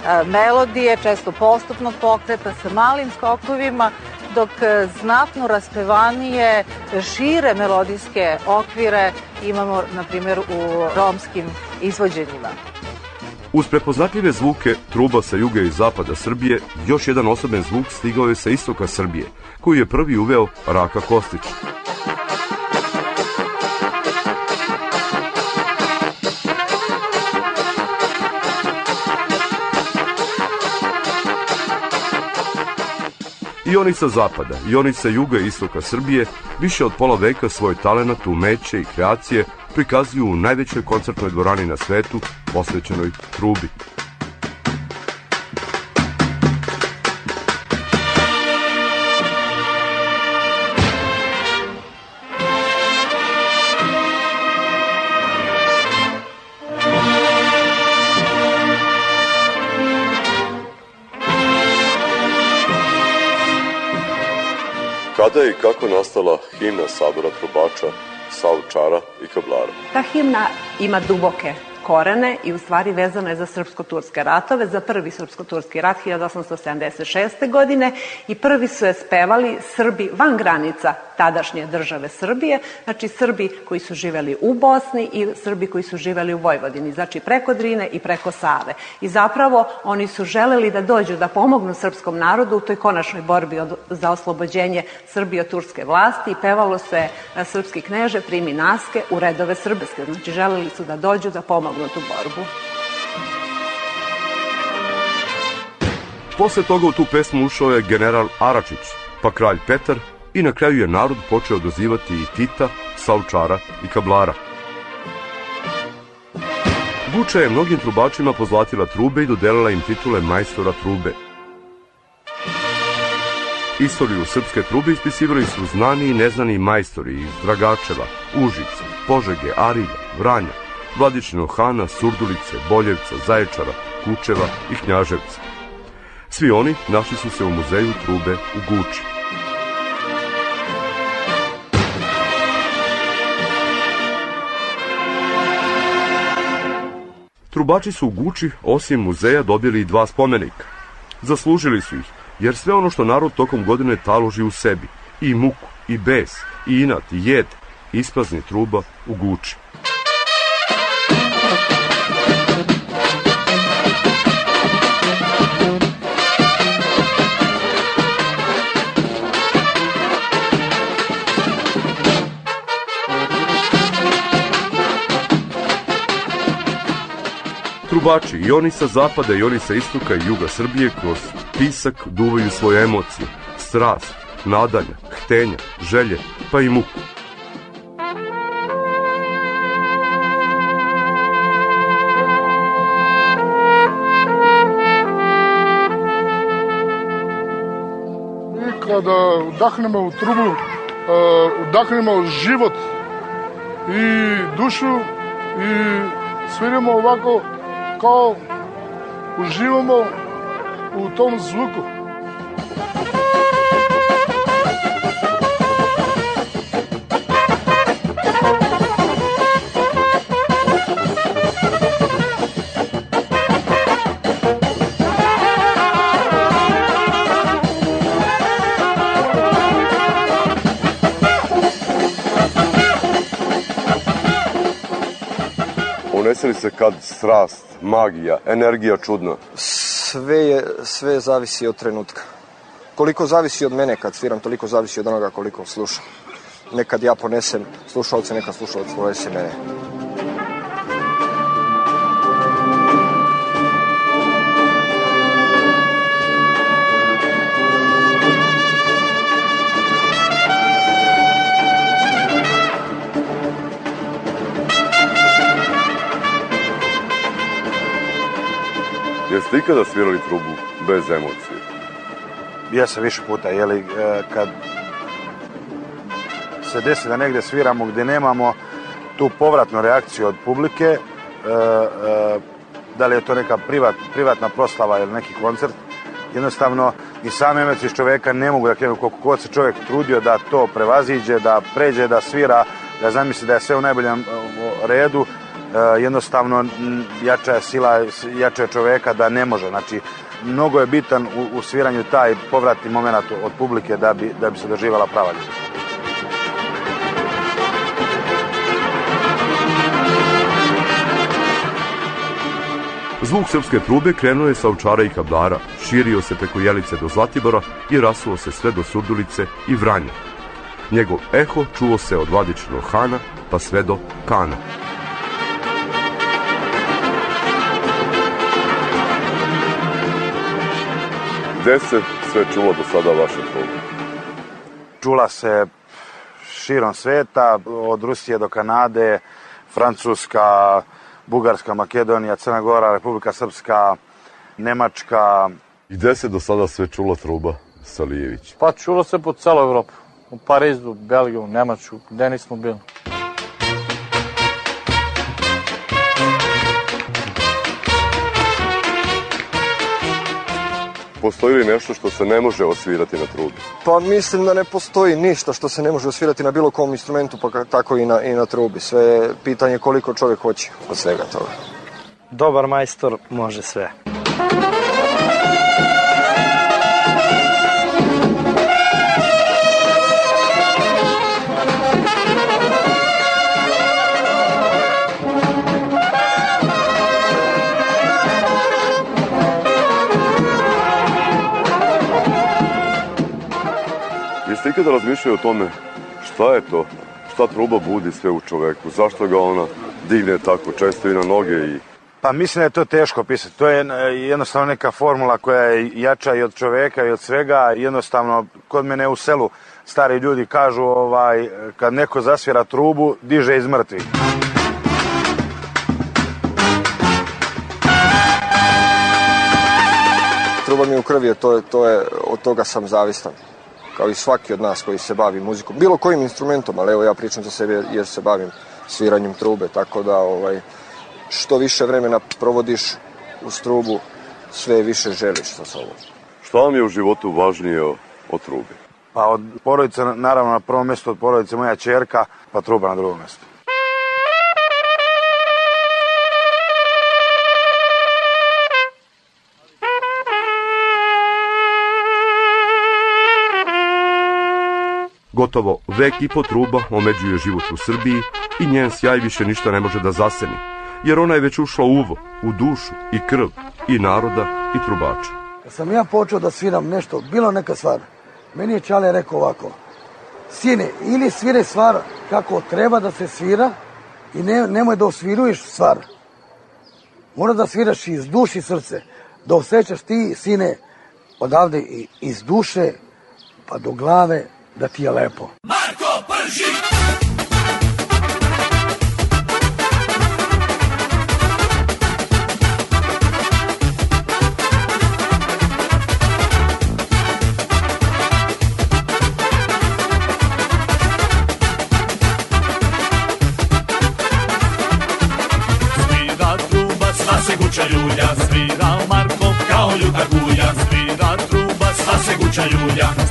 [SPEAKER 9] E, melodije, često postupnog pokreta sa malim skokovima, dok e, znatno
[SPEAKER 11] raspevanije, šire melodijske okvire imamo, na primjer,
[SPEAKER 9] u romskim izvođenjima. Uz prepoznatljive zvuke truba sa juga i zapada Srbije, još jedan osoben zvuk stigao je sa istoka Srbije, koji je prvi uveo Raka Kostić. I oni sa zapada, i oni sa juga i istoka Srbije, više od pola veka svoj talenat, umeće i kreacije prikazuju u najvećoj koncertnoj dvorani na svetu, posvećenoj trubi.
[SPEAKER 11] Kada i kako nastala himna sabora trubača,
[SPEAKER 9] saučara i kablara? Ta himna ima duboke korene
[SPEAKER 11] i
[SPEAKER 9] u stvari vezano je za srpsko-turske ratove, za prvi srpsko-turski rat 1876. godine
[SPEAKER 11] i
[SPEAKER 9] prvi
[SPEAKER 11] su je spevali Srbi van granica tadašnje države Srbije,
[SPEAKER 9] znači Srbi koji su živeli u Bosni i Srbi koji su živeli u Vojvodini, znači preko Drine i preko Save.
[SPEAKER 11] I zapravo oni su želeli
[SPEAKER 9] da
[SPEAKER 11] dođu da pomognu srpskom narodu u toj konačnoj borbi od,
[SPEAKER 9] za oslobođenje Srbije od turske vlasti i pevalo se e, srpski kneže primi naske u redove srbske. Znači želeli su da dođu da pomognu pomogla tu
[SPEAKER 11] Posle
[SPEAKER 9] toga u
[SPEAKER 11] tu pesmu ušao je general Aračić, pa kralj Petar i na kraju je narod počeo dozivati i Tita, Saučara i Kablara. Guča
[SPEAKER 9] je
[SPEAKER 11] mnogim
[SPEAKER 9] trubačima pozlatila trube i dodelila im titule majstora trube. Istoriju srpske trube ispisivali su znani i neznani majstori iz Dragačeva, Užica, Požege, Arilja, Vranja, Vladičinog Hana, Surdulice, Boljevca, Zaječara, Kučeva i Knjaževca. Svi oni našli su se u muzeju trube u Guči. Trubači su
[SPEAKER 11] u
[SPEAKER 9] Guči, osim muzeja, dobili i
[SPEAKER 11] dva spomenika. Zaslužili su ih, jer sve
[SPEAKER 9] ono što narod tokom godine taloži
[SPEAKER 6] u
[SPEAKER 9] sebi,
[SPEAKER 6] i
[SPEAKER 9] muku, i bes, i inat, i jed, ispazni truba
[SPEAKER 6] u Guči.
[SPEAKER 10] trubači,
[SPEAKER 6] i
[SPEAKER 10] oni sa zapada,
[SPEAKER 6] i
[SPEAKER 10] oni sa istoka i juga Srbije kroz pisak duvaju svoje emocije, strast, nadanja, htenja, želje, pa i muku.
[SPEAKER 14] da udahnemo e, u trubu, uh, e, udahnemo život i dušu i sviramo ovako o Gilmo, o Tom Zuko.
[SPEAKER 15] desili se kad strast, magija, energija čudna?
[SPEAKER 16] Sve, je, sve zavisi od trenutka. Koliko zavisi od mene kad sviram, toliko zavisi od onoga koliko slušam. Nekad ja ponesem slušalce, nekad slušalac ponese mene.
[SPEAKER 15] Jeste ikada svirali trubu bez emocije?
[SPEAKER 16] Ja sam više puta, jeli, e, kad se desi da negde sviramo gde nemamo tu povratnu reakciju od publike, e, e, da li je to neka privat, privatna proslava ili neki koncert, jednostavno i sam emocije čoveka ne mogu da krenu koliko god se čovek trudio da to prevaziđe, da pređe, da svira, da zamisli da je sve u najboljem redu, E, jednostavno jača je sila, jače je čoveka da ne može. Znači, mnogo je bitan u, u sviranju taj povratni moment od publike da bi, da bi se doživala prava ljubav.
[SPEAKER 9] Zvuk srpske trube krenuo je sa Ovčara i Kablara, širio se preko Jelice do Zlatibora i rasuo se sve do Surdulice i Vranja. Njegov eho čuo se od Vladičinog hana pa sve do Kana.
[SPEAKER 15] Gde se sve čulo do sada vaše tolje?
[SPEAKER 16] Čula se širom sveta, od Rusije do Kanade, Francuska, Bugarska, Makedonija, Crna Gora, Republika Srpska, Nemačka.
[SPEAKER 15] I Gde se do sada sve čula truba Salijević?
[SPEAKER 16] Pa čulo se po celoj Evropi. U Parizu, Belgiju, Nemačku, gde nismo bili.
[SPEAKER 15] Postoji li nešto što se ne može osvirati na trubi?
[SPEAKER 16] Pa mislim da ne postoji ništa što se ne može osvirati na bilo kom instrumentu, pa tako i na, i na trubi. Sve je pitanje koliko čovjek hoće od svega toga.
[SPEAKER 17] Dobar majstor može sve.
[SPEAKER 15] Jeste ikada razmišljali o tome šta je to? Šta truba budi sve u čoveku? Zašto ga ona digne tako često i na noge i
[SPEAKER 16] Pa mislim da je to teško opisati. To je e, jednostavno neka formula koja je jača i od čoveka i od svega. Jednostavno, kod mene u selu stari ljudi kažu ovaj, kad neko zasvira trubu, diže iz mrtvih. Truba mi u krvi to, je, to je, od toga sam zavistan kao i svaki od nas koji se bavi muzikom, bilo kojim instrumentom, ali evo ja pričam za sebe jer se bavim sviranjem trube, tako da ovaj, što više vremena provodiš u trubu, sve više želiš sa sobom. Šta
[SPEAKER 15] vam je u životu važnije od trube?
[SPEAKER 16] Pa od porodice, naravno na prvo mjesto od porodice moja čerka, pa truba na drugo mjesto.
[SPEAKER 9] Gotovo vek i po truba omeđuje život u Srbiji i njen sjaj više ništa ne može da zaseni, jer ona je već ušla u uvo, u dušu i krv i naroda i trubača.
[SPEAKER 18] Kad sam ja počeo da sviram nešto, bilo neka stvar, meni je Čale rekao ovako, sine, ili svire stvar kako treba da se svira i ne, nemoj da osviruješ stvar. Mora da sviraš iz duši srce, da osjećaš ti, sine, odavde iz duše pa do glave, da ti je lepo. Marko Prži! se guča ljulja, svira Marko kao ljuta gulja, svira truba, sva se guča ljulja.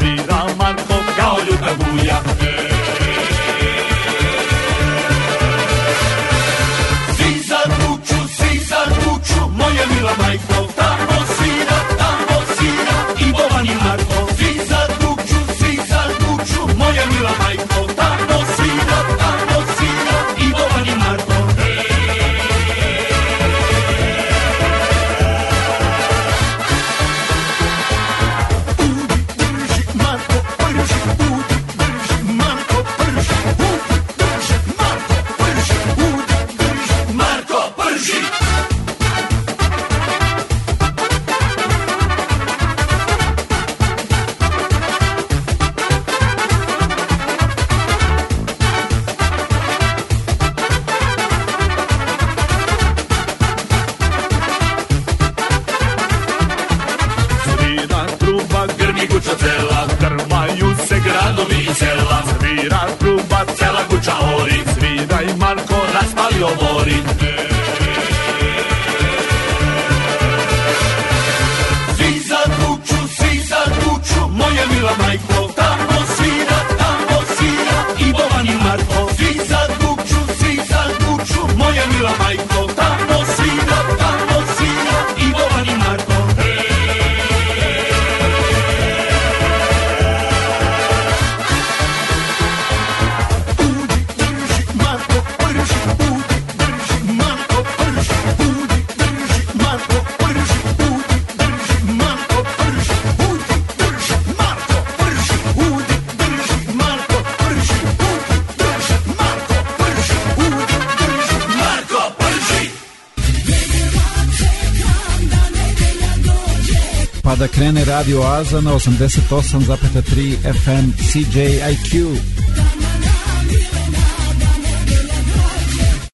[SPEAKER 9] Radio Aza na 88,3 FM CJIQ.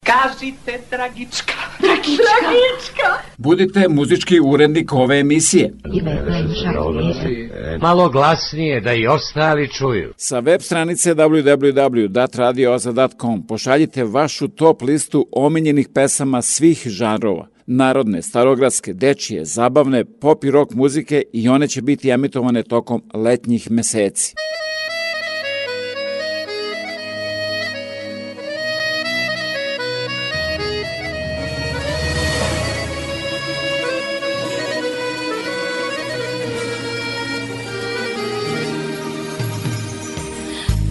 [SPEAKER 9] Kažite Dragička. Dragička. Dragička. Budite muzički urednik ove emisije.
[SPEAKER 19] Malo glasnije da i ostali čuju.
[SPEAKER 9] Sa web stranice www.datradioaza.com pošaljite vašu top listu omiljenih pesama svih žanrova narodne, starogradske, dečije, zabavne, pop i rock muzike i one će biti emitovane tokom letnjih meseci.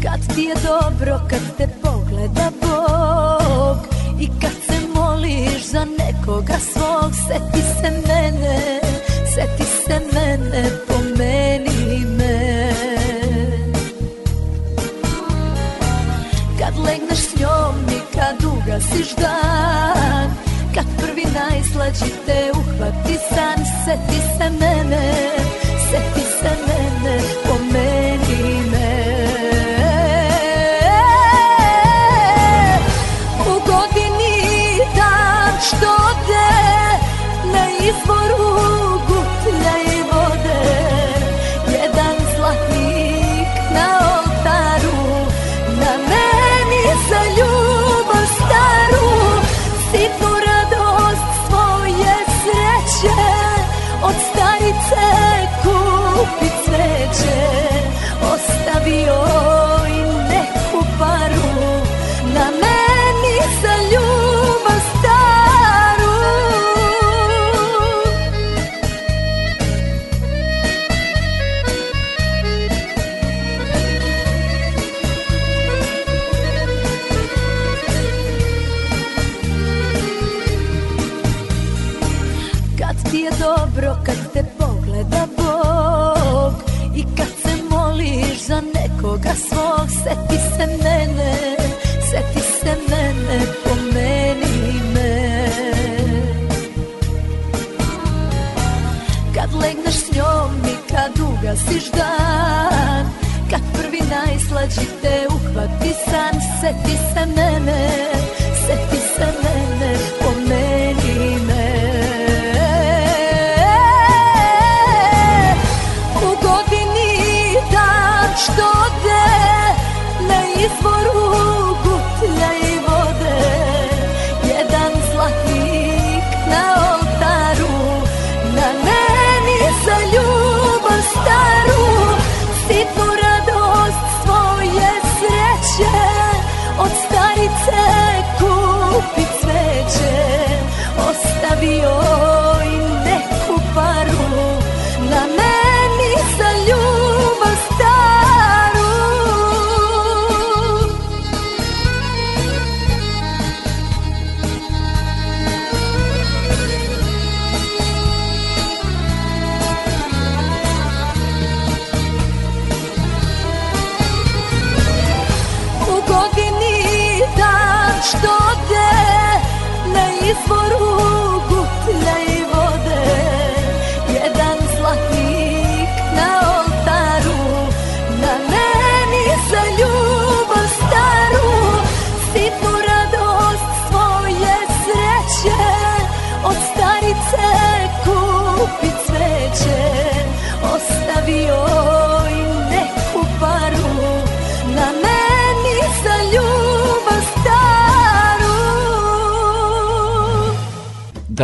[SPEAKER 9] Kad ti je dobro, kad te pogledam Boga svog, seti se mene, seti se mene, pomeni me. Kad legneš s njom i kad ugasiš dan, kad prvi najslađi te uhvati san, seti se mene, Paris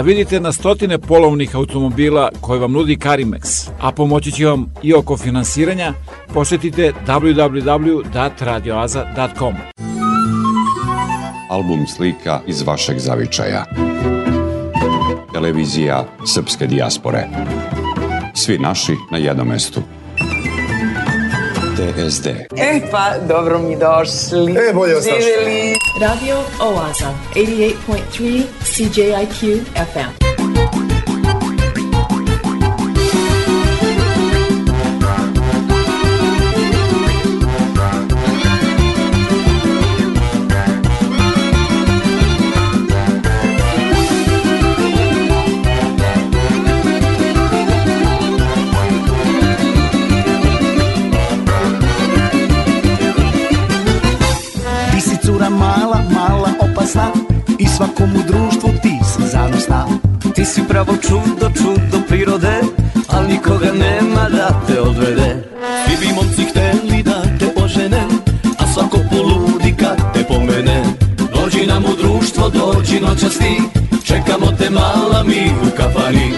[SPEAKER 9] Da vidite na stotine polovnih automobila koje vam nudi Carimex, a pomoći će vam i oko finansiranja, posetite www.radioaza.com. Album slika iz vašeg zavičaja. Televizija Srpske dijaspore. Svi naši na jednom mestu.
[SPEAKER 20] TSD. E pa, dobro mi došli. E, bolje vas našli.
[SPEAKER 21] Radio Oaza, 88.3 CJIQ FM. svakom u društvu ti si zanosna Ti si pravo čudo, čudo prirode Al nikoga nema da te odvede Svi bi momci hteli da te ožene A svako poludi kad te pomene Dođi nam u društvo, dođi noćas ti Čekamo te mala mi u kafani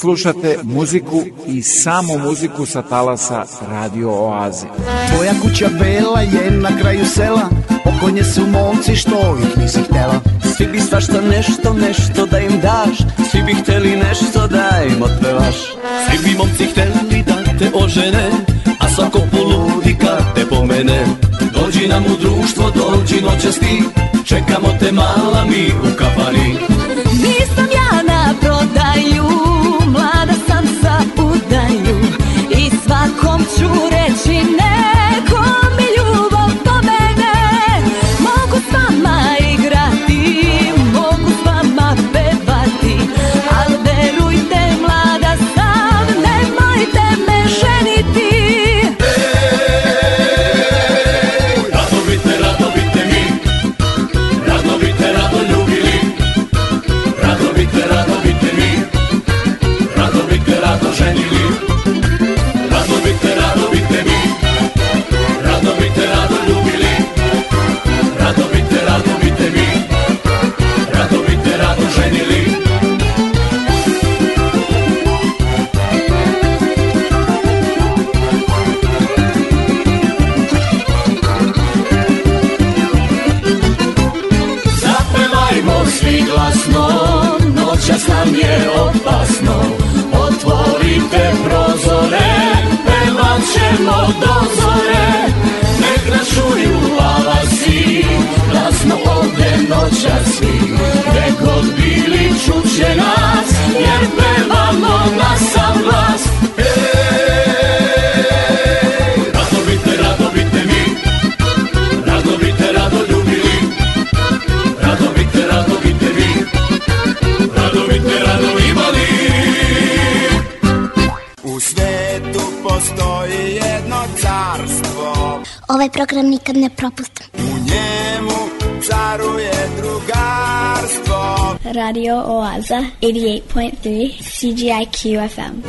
[SPEAKER 9] slušate muziku i samo muziku sa talasa Radio Oaze.
[SPEAKER 22] Moja kuća bela je na kraju sela, oko nje su momci što ih nisi htjela. Svi bi svašta nešto, nešto da im daš, svi bi hteli nešto da im otpevaš. Svi bi momci hteli da te ožene, a svako poludi kad te pomene. Dođi nam u društvo, dođi noćas ti, čekamo te mala mi u kafani.
[SPEAKER 23] Nisam ja na prodaju Komşu zu
[SPEAKER 24] ovaj program nikad ne propustim. U njemu caruje drugarstvo. Radio Oaza 88.3 CGIQ FM.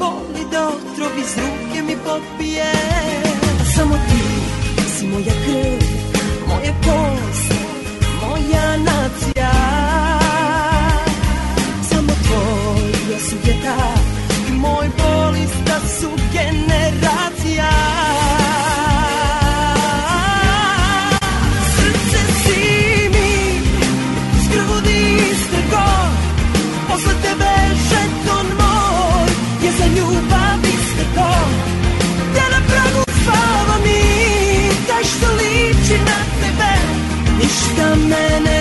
[SPEAKER 9] boli da otrov iz ruke mi popije Samo ti si moja krv, moje kost, moja nacija Samo tvoja sujeta i moj bolis su generacija
[SPEAKER 25] men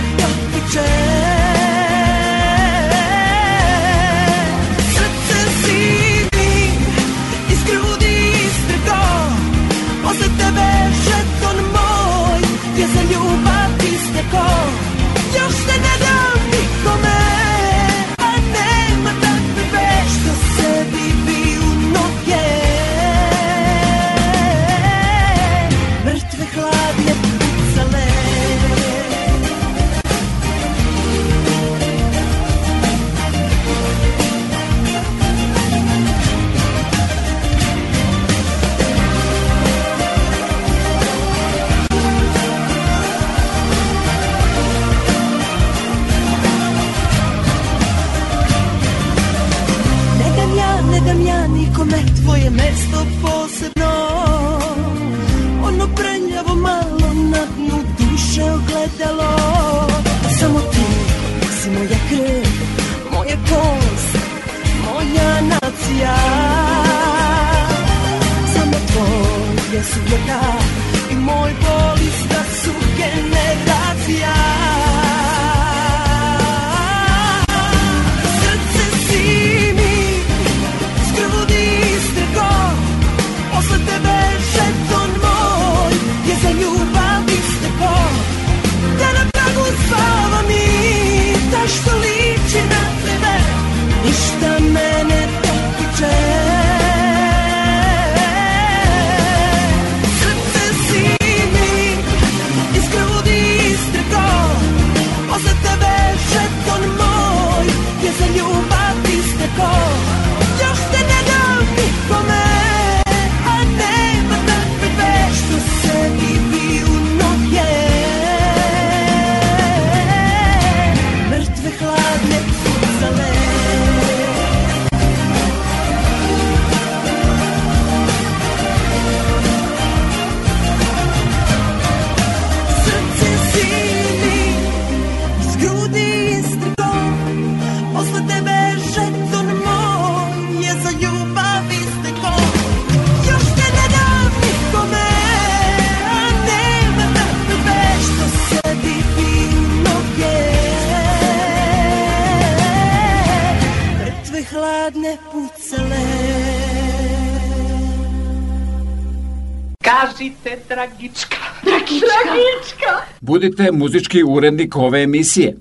[SPEAKER 9] tragička. Tragička. Tragička. Budite muzički urednik ove emisije.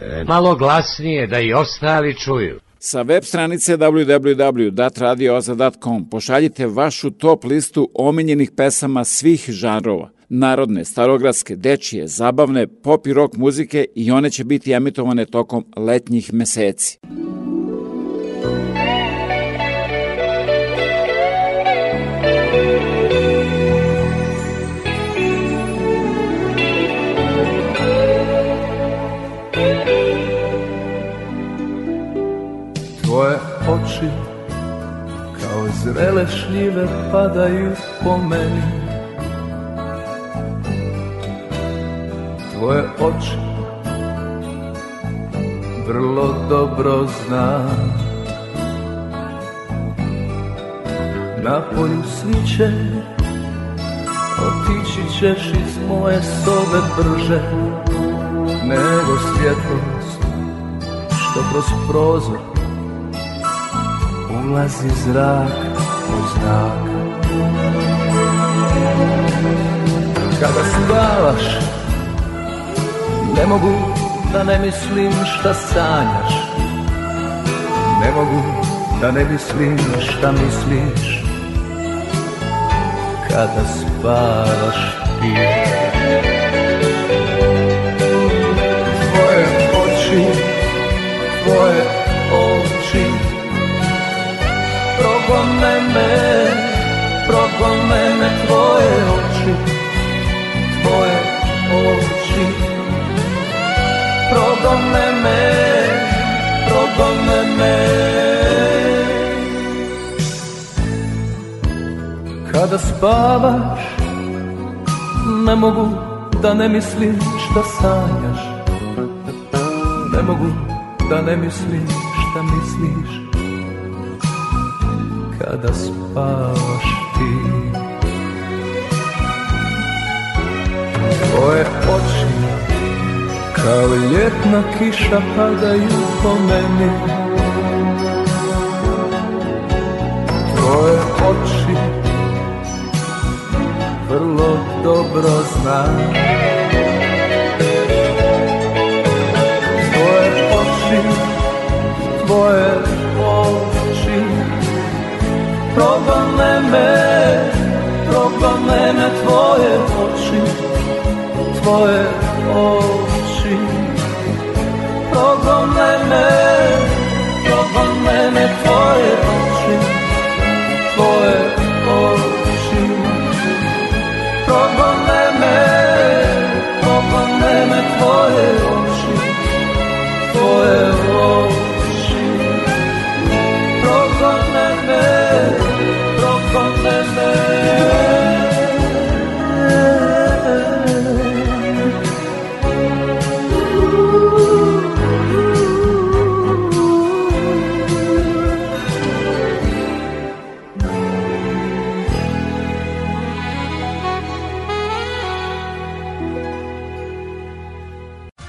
[SPEAKER 26] E, malo glasnije da i ostali čuju.
[SPEAKER 9] Sa web stranice www.datradioza.com pošaljite vašu top listu omiljenih pesama svih žanrova narodne, starogradske, dečije, zabavne, pop i rock muzike i one će biti emitovane tokom letnjih meseci.
[SPEAKER 27] Bele šljive padaju po meni Tvoje oči vrlo dobro znam Na polju sviće Otići ćeš iz moje sobe brže Nego svjetlost što kroz prozor Ulazi zrak moj znak Kada spavaš Ne mogu da ne mislim šta sanjaš Ne mogu da ne mislim šta misliš Kada spavaš ti me, progone me tvoje oči, tvoje oči. Progone me, progone me. Kada spavaš, ne mogu da ne mislim šta sanjaš. Ne mogu da ne mislim šta misliš kada spavaš ti Tvoje oči kao ljetna kiša padaju po meni Tvoje oči vrlo dobro znam me Proglomene tvoje oči Tvoje oči Proglomene Progonene tvoje oči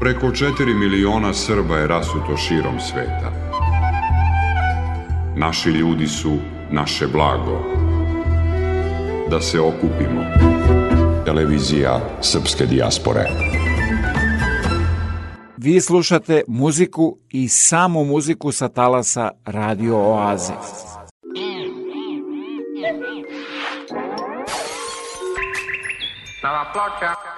[SPEAKER 28] Preko 4 miliona Srba je rasuto širom sveta. Naši ljudi su naše blago. Da se okupimo. Televizija Srpske dijaspore.
[SPEAKER 9] Vi slušate muziku i samo muziku sa talasa Radio Oaze. Stava ploča.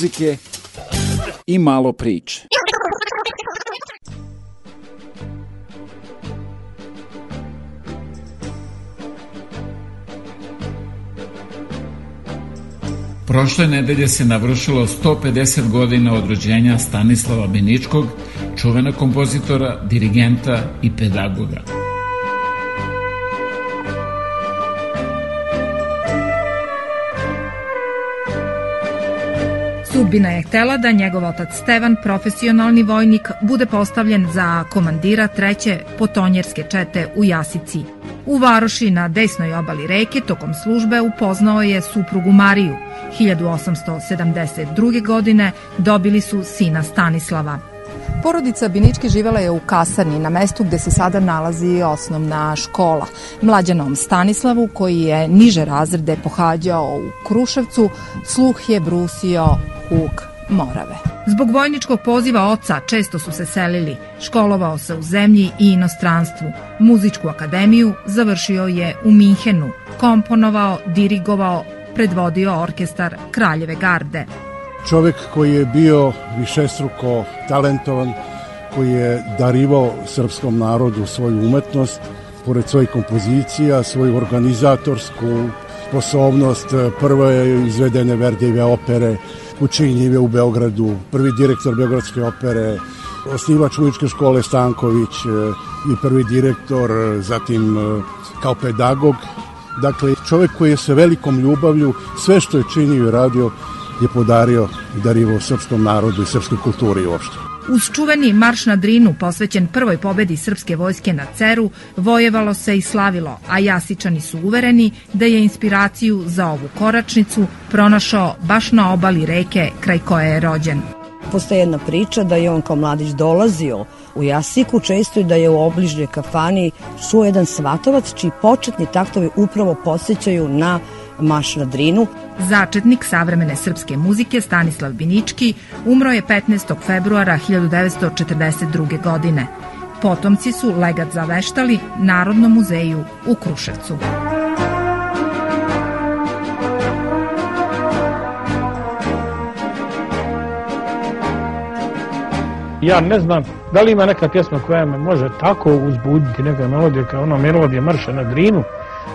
[SPEAKER 9] muzike i malo priče. Prošle nedelje se navršilo 150 godina od rođenja Stanislava Beničkog, čuvenog kompozitora, dirigenta i pedagoga.
[SPEAKER 29] Ljubina je htela da njegov otac Stevan, profesionalni vojnik, bude postavljen za komandira treće potonjerske čete u Jasici. U varoši na desnoj obali reke tokom službe upoznao je suprugu Mariju. 1872. godine dobili su sina Stanislava.
[SPEAKER 30] Porodica Binički živela je u Kasarni, na mestu gde se sada nalazi osnovna škola. Mlađanom Stanislavu, koji je niže razrede pohađao u Kruševcu, sluh je brusio Uk, Morave.
[SPEAKER 29] Zbog vojničkog poziva oca često su se selili, školovao se u zemlji i inostranstvu, muzičku akademiju završio je u Minhenu, komponovao, dirigovao, predvodio orkestar Kraljeve garde.
[SPEAKER 31] Čovek koji je bio višestruko talentovan, koji je darivao srpskom narodu svoju umetnost, pored svojih kompozicija, svoju organizatorsku sposobnost, prve izvedene Verdijeve opere, kuće je njive u Beogradu, prvi direktor Beogradske opere, osnivač uličke škole Stanković e, i prvi direktor, e, zatim e, kao pedagog. Dakle, čovek koji je sa velikom ljubavlju sve što je činio i radio je podario i darivo srpskom narodu i srpskoj kulturi uopšte.
[SPEAKER 29] Uz čuveni marš na Drinu, posvećen prvoj pobedi srpske vojske na Ceru, vojevalo se i slavilo, a jasičani su uvereni da je inspiraciju za ovu koračnicu pronašao baš na obali reke kraj koje je rođen.
[SPEAKER 32] Postoje jedna priča da je on kao mladić dolazio u Jasiku često i da je u obližnjoj kafani čuo jedan svatovac čiji početni taktovi upravo posjećaju na Maš na Drinu.
[SPEAKER 29] Začetnik savremene srpske muzike Stanislav Binički umro je 15. februara 1942. godine. Potomci su legat zaveštali Narodnom muzeju u Kruševcu.
[SPEAKER 33] Ja ne znam da li ima neka pjesma koja me može tako uzbuditi neka melodija kao ona melodija Marša na Drinu.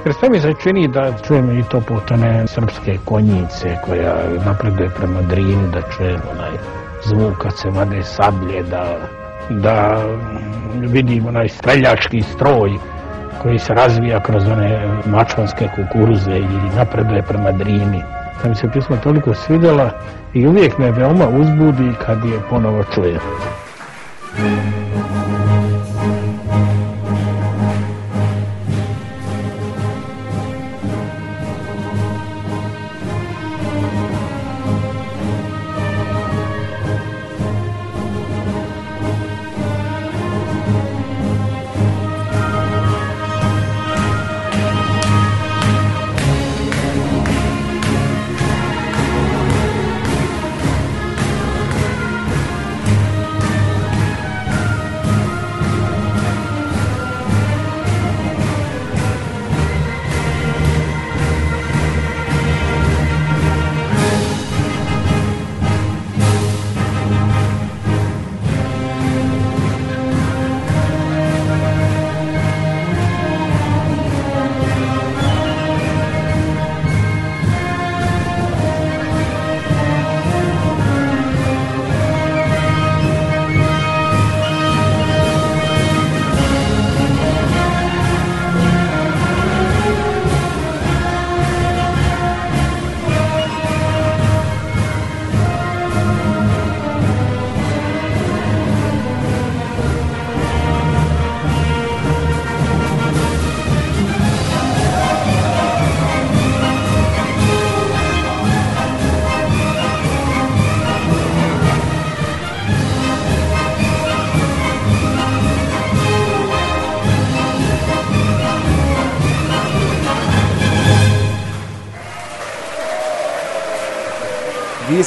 [SPEAKER 33] Jer sve mi se čini da čujem i to puta srpske konjice koja napreduje prema Drinu, da čujem onaj zvuk kad se vade sablje, da, da vidim onaj streljački stroj koji se razvija kroz one mačvanske kukuruze i napreduje prema Drini. Da mi se pisma toliko svidjela i uvijek me veoma uzbudi kad je ponovo čujem.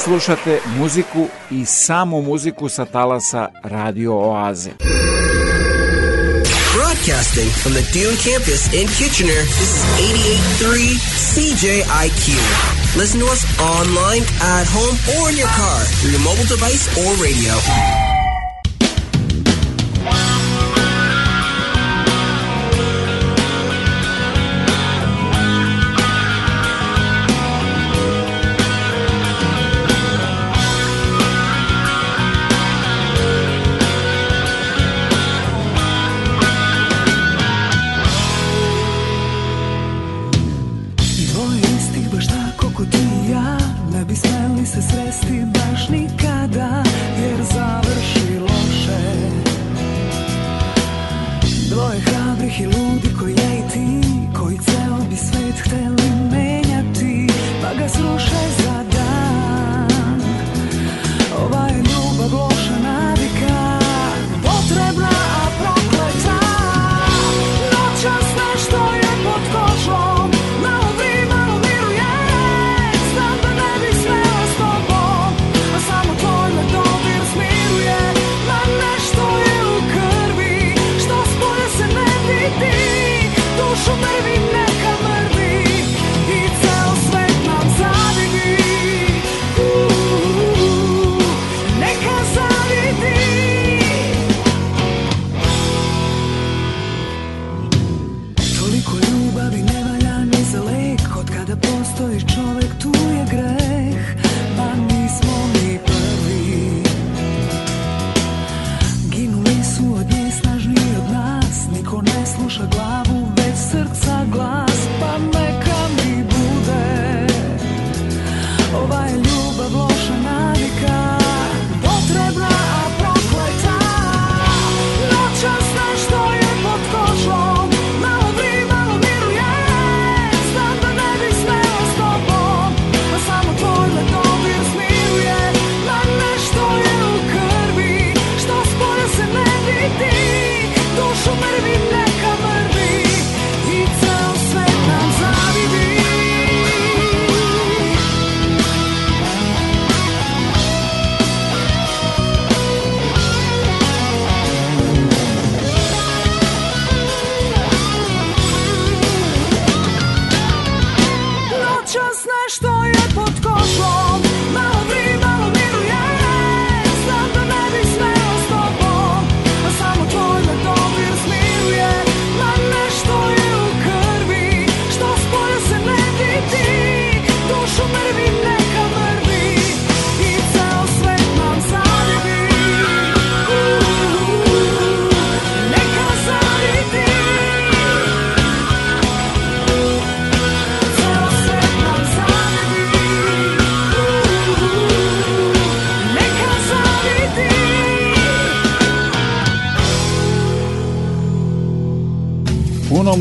[SPEAKER 9] slušate muziku i samo muziku sa talasa Radio Oaze. Broadcasting from the Dune campus in Kitchener, this is 88.3 CJIQ. Listen to us online, at home, or in your car through your mobile device or radio.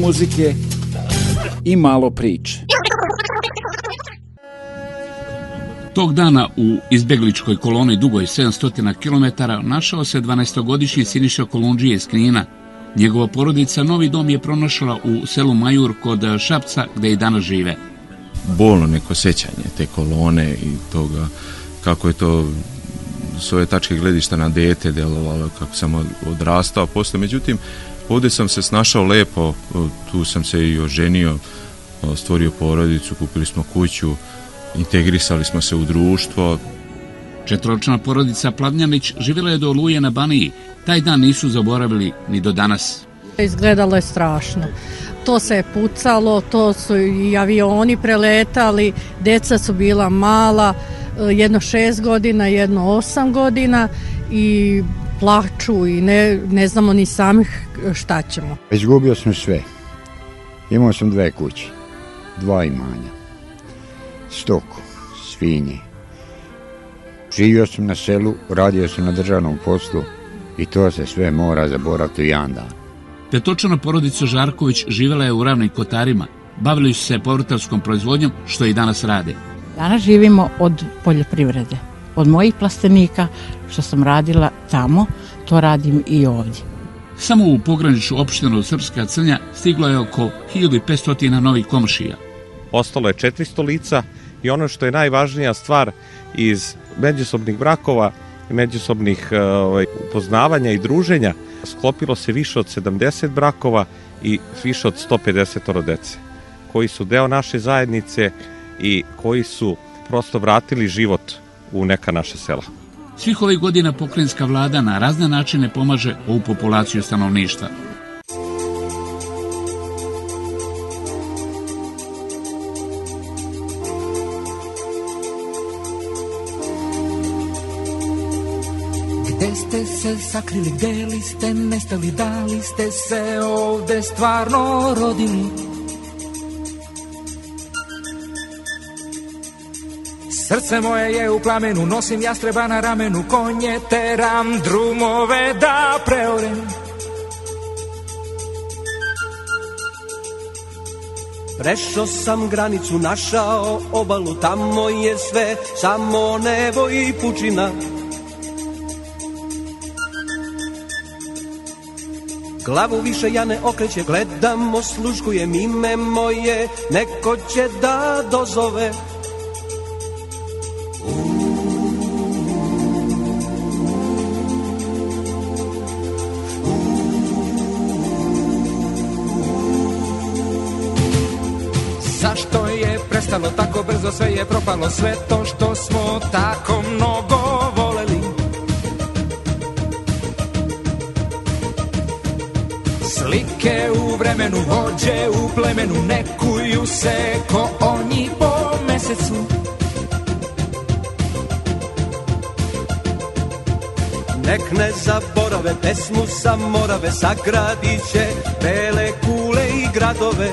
[SPEAKER 9] muzike i malo priče. Tog dana u izbegličkoj koloni dugoj 700 km našao se 12-godišnji Siniša Kolundžije iz Knina. Njegova porodica novi dom je pronašla u selu Majur kod Šapca gde i danas žive.
[SPEAKER 34] Bolno neko sećanje te kolone i toga kako je to s ove tačke gledišta na dete delovalo, kako sam odrastao posle. Međutim, Ovdje sam se snašao lepo, tu sam se i oženio, stvorio porodicu, kupili smo kuću, integrisali smo se u društvo.
[SPEAKER 9] Četvoročna porodica Plavnjanić živjela je do oluje na Baniji. Taj dan nisu zaboravili ni do danas.
[SPEAKER 35] Izgledalo je strašno. To se je pucalo, to su i avioni preletali, deca su bila mala, e, jedno šest godina, jedno osam godina i plaču i ne, ne znamo ni samih šta
[SPEAKER 36] ćemo. Izgubio sam sve. Imao sam dve kuće, dva imanja, stoku, svinje. Živio sam na selu, radio sam na državnom poslu i to se sve mora zaboraviti u jedan dan.
[SPEAKER 9] Petočana porodica Žarković živela je u ravnim kotarima, bavili su se povrtarskom proizvodnjom što i danas rade.
[SPEAKER 37] Danas živimo od poljoprivrede, od mojih plastenika što sam radila tamo, to radim i ovdje.
[SPEAKER 9] Samo u pograniču opštinu Srpska Crnja stiglo je oko 1500 novih komšija.
[SPEAKER 38] Ostalo je 400 lica i ono što je najvažnija stvar iz međusobnih brakova i međusobnih e, ovaj, upoznavanja i druženja sklopilo se više od 70 brakova i više od 150 dece koji su deo naše zajednice i koji su prosto vratili život u neka naša sela.
[SPEAKER 9] Svih ovih godina pokrajinska vlada na razne načine pomaže ovu populaciju stanovništva. Gde ste se sakrili, gde li ste nestali, da li ste se ovde stvarno rodili? Srce moje je u plamenu, nosim jastreba na ramenu, konje teram, drumove
[SPEAKER 39] da preorem. Prešao sam granicu, našao obalu, tamo je sve, samo nebo i pučina. Glavu više ja ne okreće, gledam, osluškujem ime moje, neko će da dozove. brzo sve je propalo Sve to što smo tako mnogo voleli Slike u vremenu, vođe u plemenu Nekuju se ko onji po mesecu Nek ne zaborave pesmu sa morave sagradiće bele kule i gradove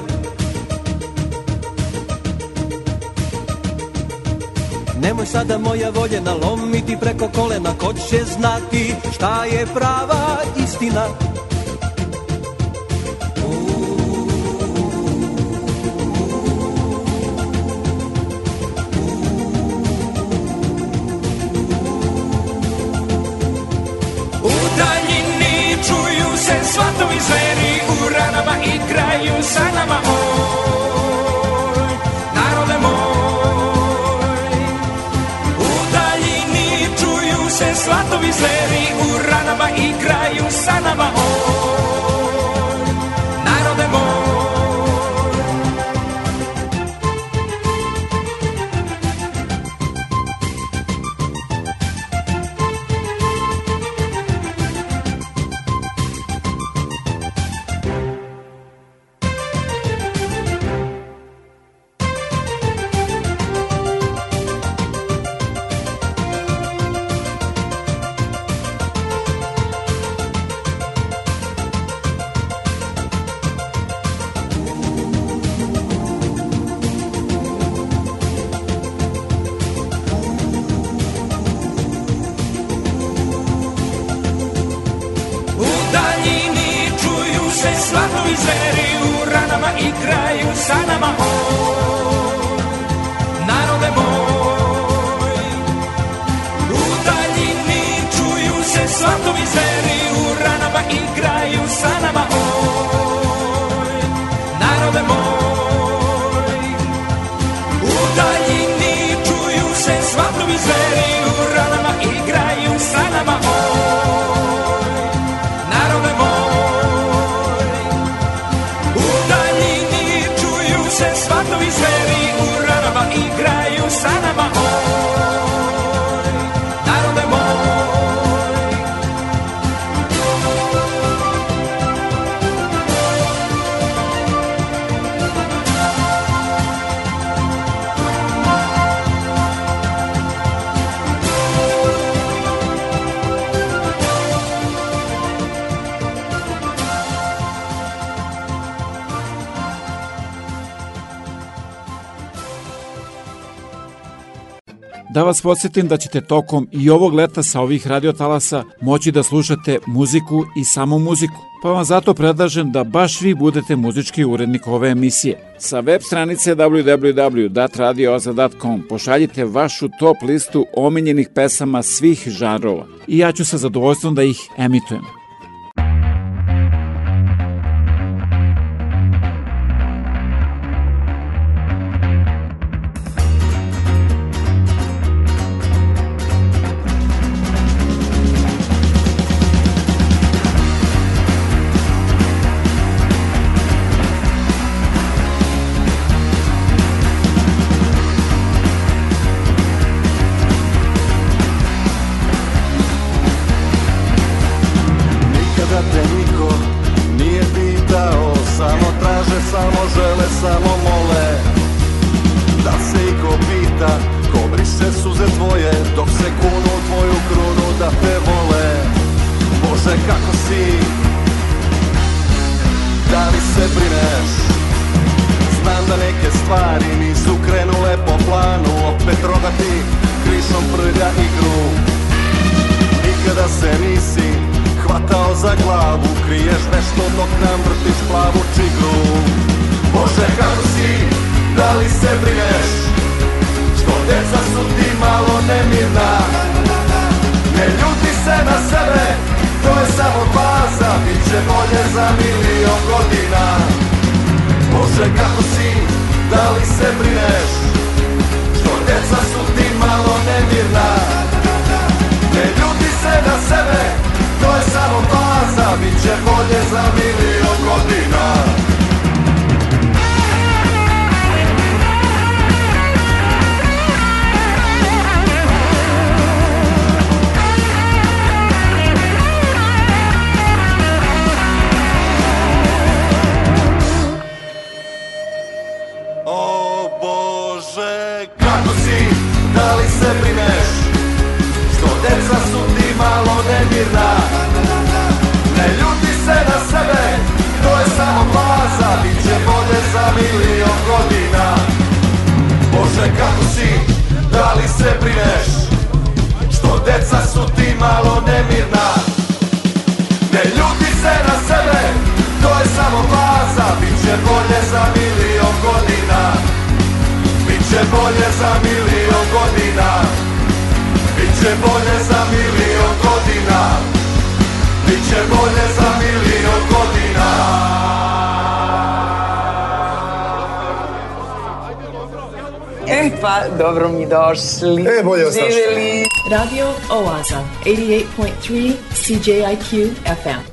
[SPEAKER 39] Nemoj sada moja voljena lomiti preko kolena Ko će znati šta je prava istina čuju se svatovi zveri U ranama igraju sa nama sana
[SPEAKER 9] Da vas podsjetim da ćete tokom i ovog leta sa ovih radiotalasa moći da slušate muziku i samo muziku, pa vam zato predlažem da baš vi budete muzički urednik ove emisije. Sa web stranice www.datradioza.com pošaljite vašu top listu omiljenih pesama svih žanrova i ja ću sa zadovoljstvom da ih emitujem. 88.3 CJIQ FM.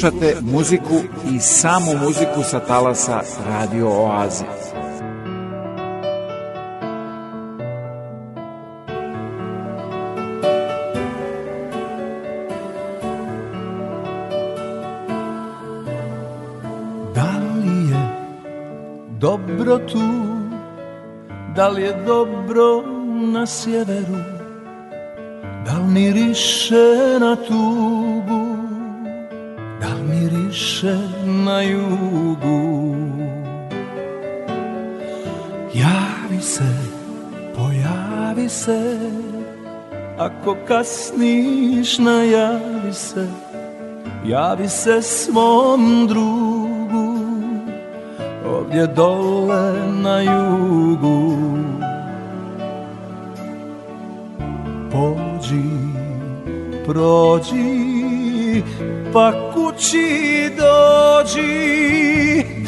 [SPEAKER 9] Slušate muziku i samo muziku sa talasa Radio Oaze.
[SPEAKER 40] Da li je dobro tu? Da li je dobro na sjeveru? ako kasniš najavi se Javi se svom drugu Ovdje dole na jugu Pođi, prođi Pa kući dođi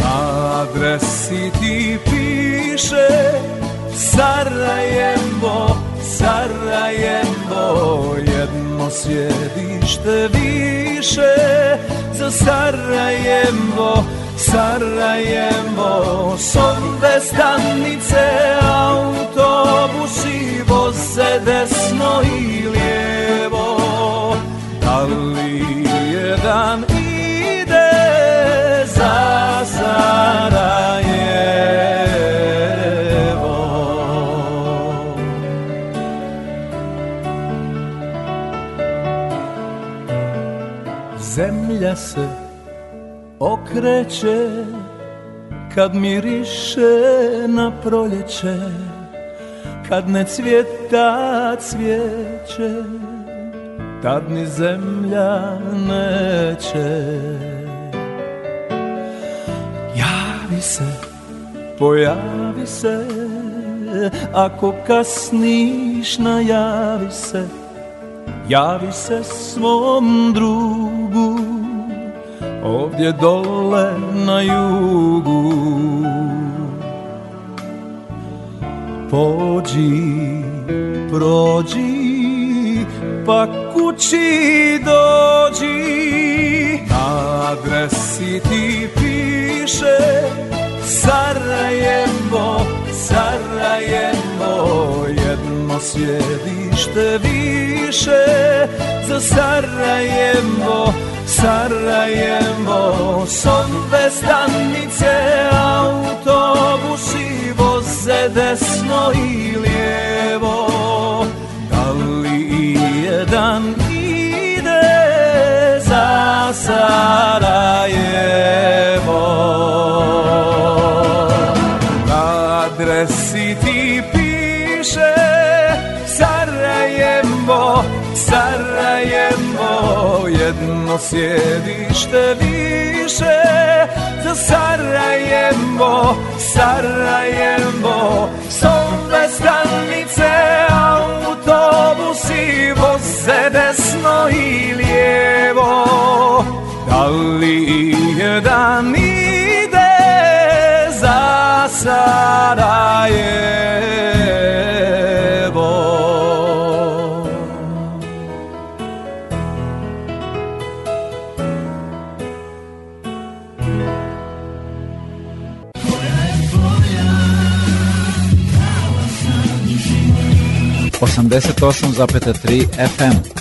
[SPEAKER 40] Na adresi ti piše Sarajevo, Sarajevo jedno sjedište više za Sarajevo, Sarajevo S obve stanice autobusi voze desno i lijevo Da li je dan zemlja se okreće Kad miriše na proljeće Kad ne cvjeta cvijeće Tad ni zemlja neće Javi se, pojavi se Ako kasniš najavi se Javi se svom drugu ovdje dole na jugu Pođi, prođi, pa kući dođi Adresi ti piše Sarajevo, Sarajevo Jedno sjedište više za Sarajevo Sarajevo son obve stanice autobusi voze desno i lijevo Da li i jedan ide za Sarajevo stalno sjedište više za Sarajevo, Sarajevo Sobe stanice, autobusi voze desno i lijevo Da li jedan ide za Sarajevo
[SPEAKER 9] 88,3 FM.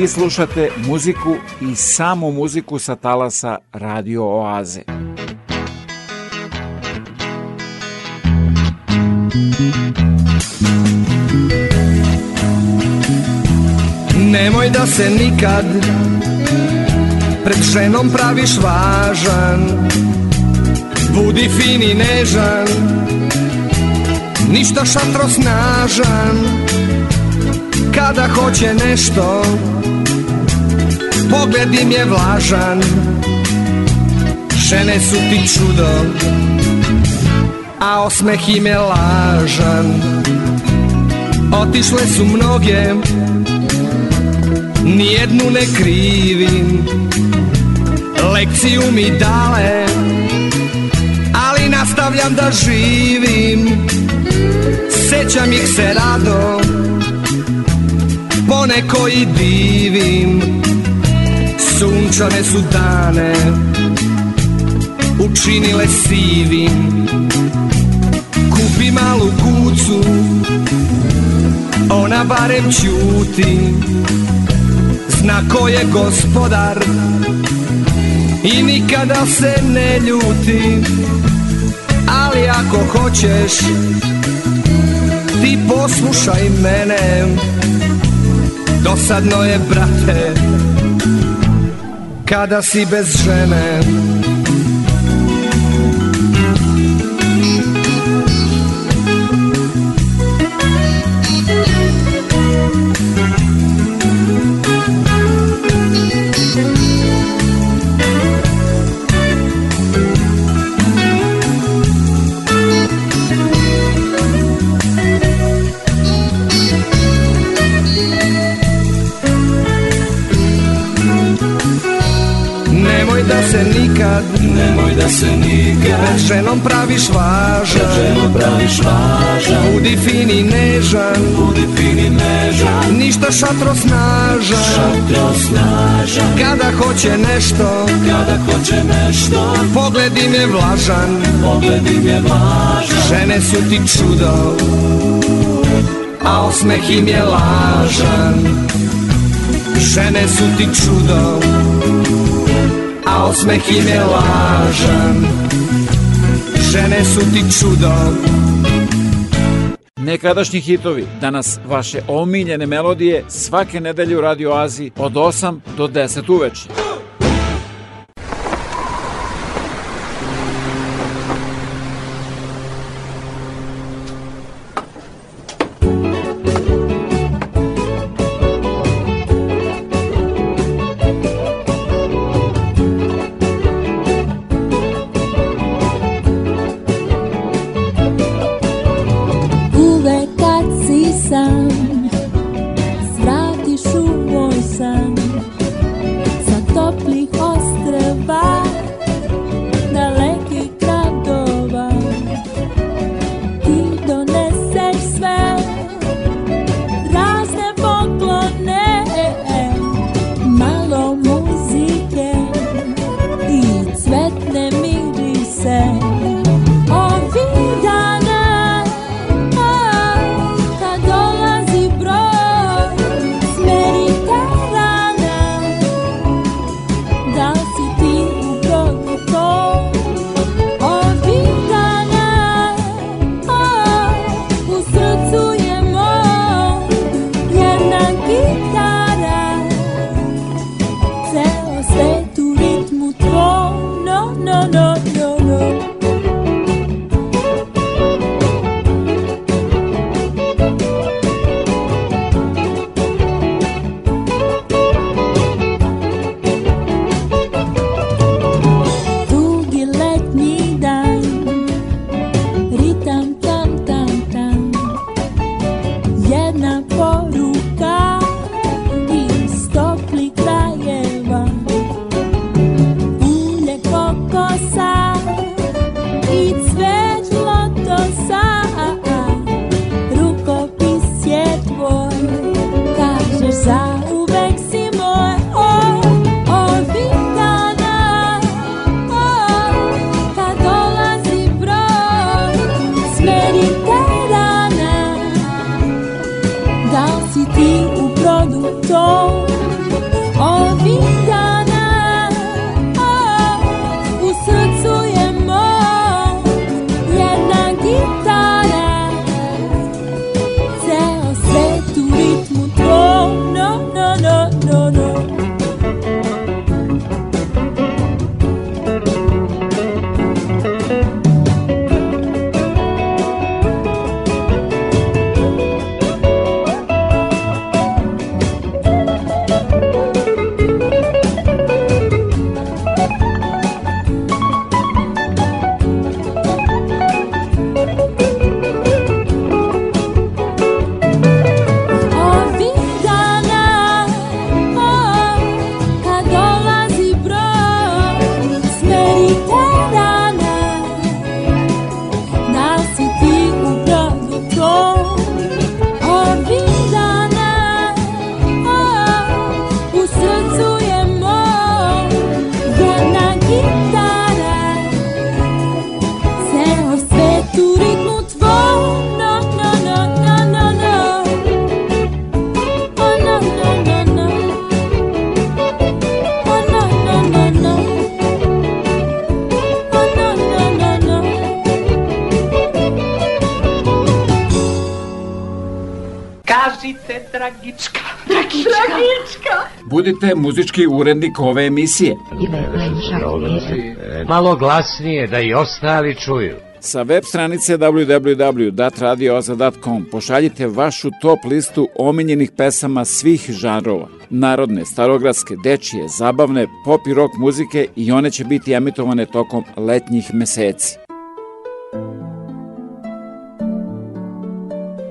[SPEAKER 9] Vi slušate muziku i samo muziku sa talasa Radio Oaze.
[SPEAKER 41] Nemoj da se nikad Pred ženom praviš važan Budi fin i nežan Ništa šatro snažan Kada hoće nešto pogled im je vlažan Žene su ti čudo, a osmeh im je lažan Otišle su mnoge, nijednu ne krivim Lekciju mi dale, ali nastavljam da živim Sećam ih se rado, poneko i divim sunčane su dane učinile sivim Kupi malu kucu, ona barem ćuti Zna ko je gospodar i nikada se ne ljuti Ali ako hoćeš, ti poslušaj mene Dosadno je, brate, kada si bez žene ženom praviš važan Kad ženom praviš važan Budi fin i nežan Budi fin i nežan Ništa šatro snažan Šatro snažan Kada hoće nešto Kada hoće nešto Pogled im je vlažan Pogled im je vlažan Žene su ti čudo A osmeh im je lažan Žene su ti čudo a osmeh im je lažan žene su ti čudo
[SPEAKER 9] Nekadašnji hitovi, danas vaše omiljene melodije svake nedelje u Radio Aziji od 8 do 10 uveče. budite muzički urednik ove emisije. Da e,
[SPEAKER 42] malo glasnije da i ostali čuju.
[SPEAKER 9] Sa web stranice www.datradioza.com pošaljite vašu top listu omenjenih pesama svih žanrova. Narodne, starogradske, dečije, zabavne, pop i rock muzike i one će biti emitovane tokom letnjih meseci.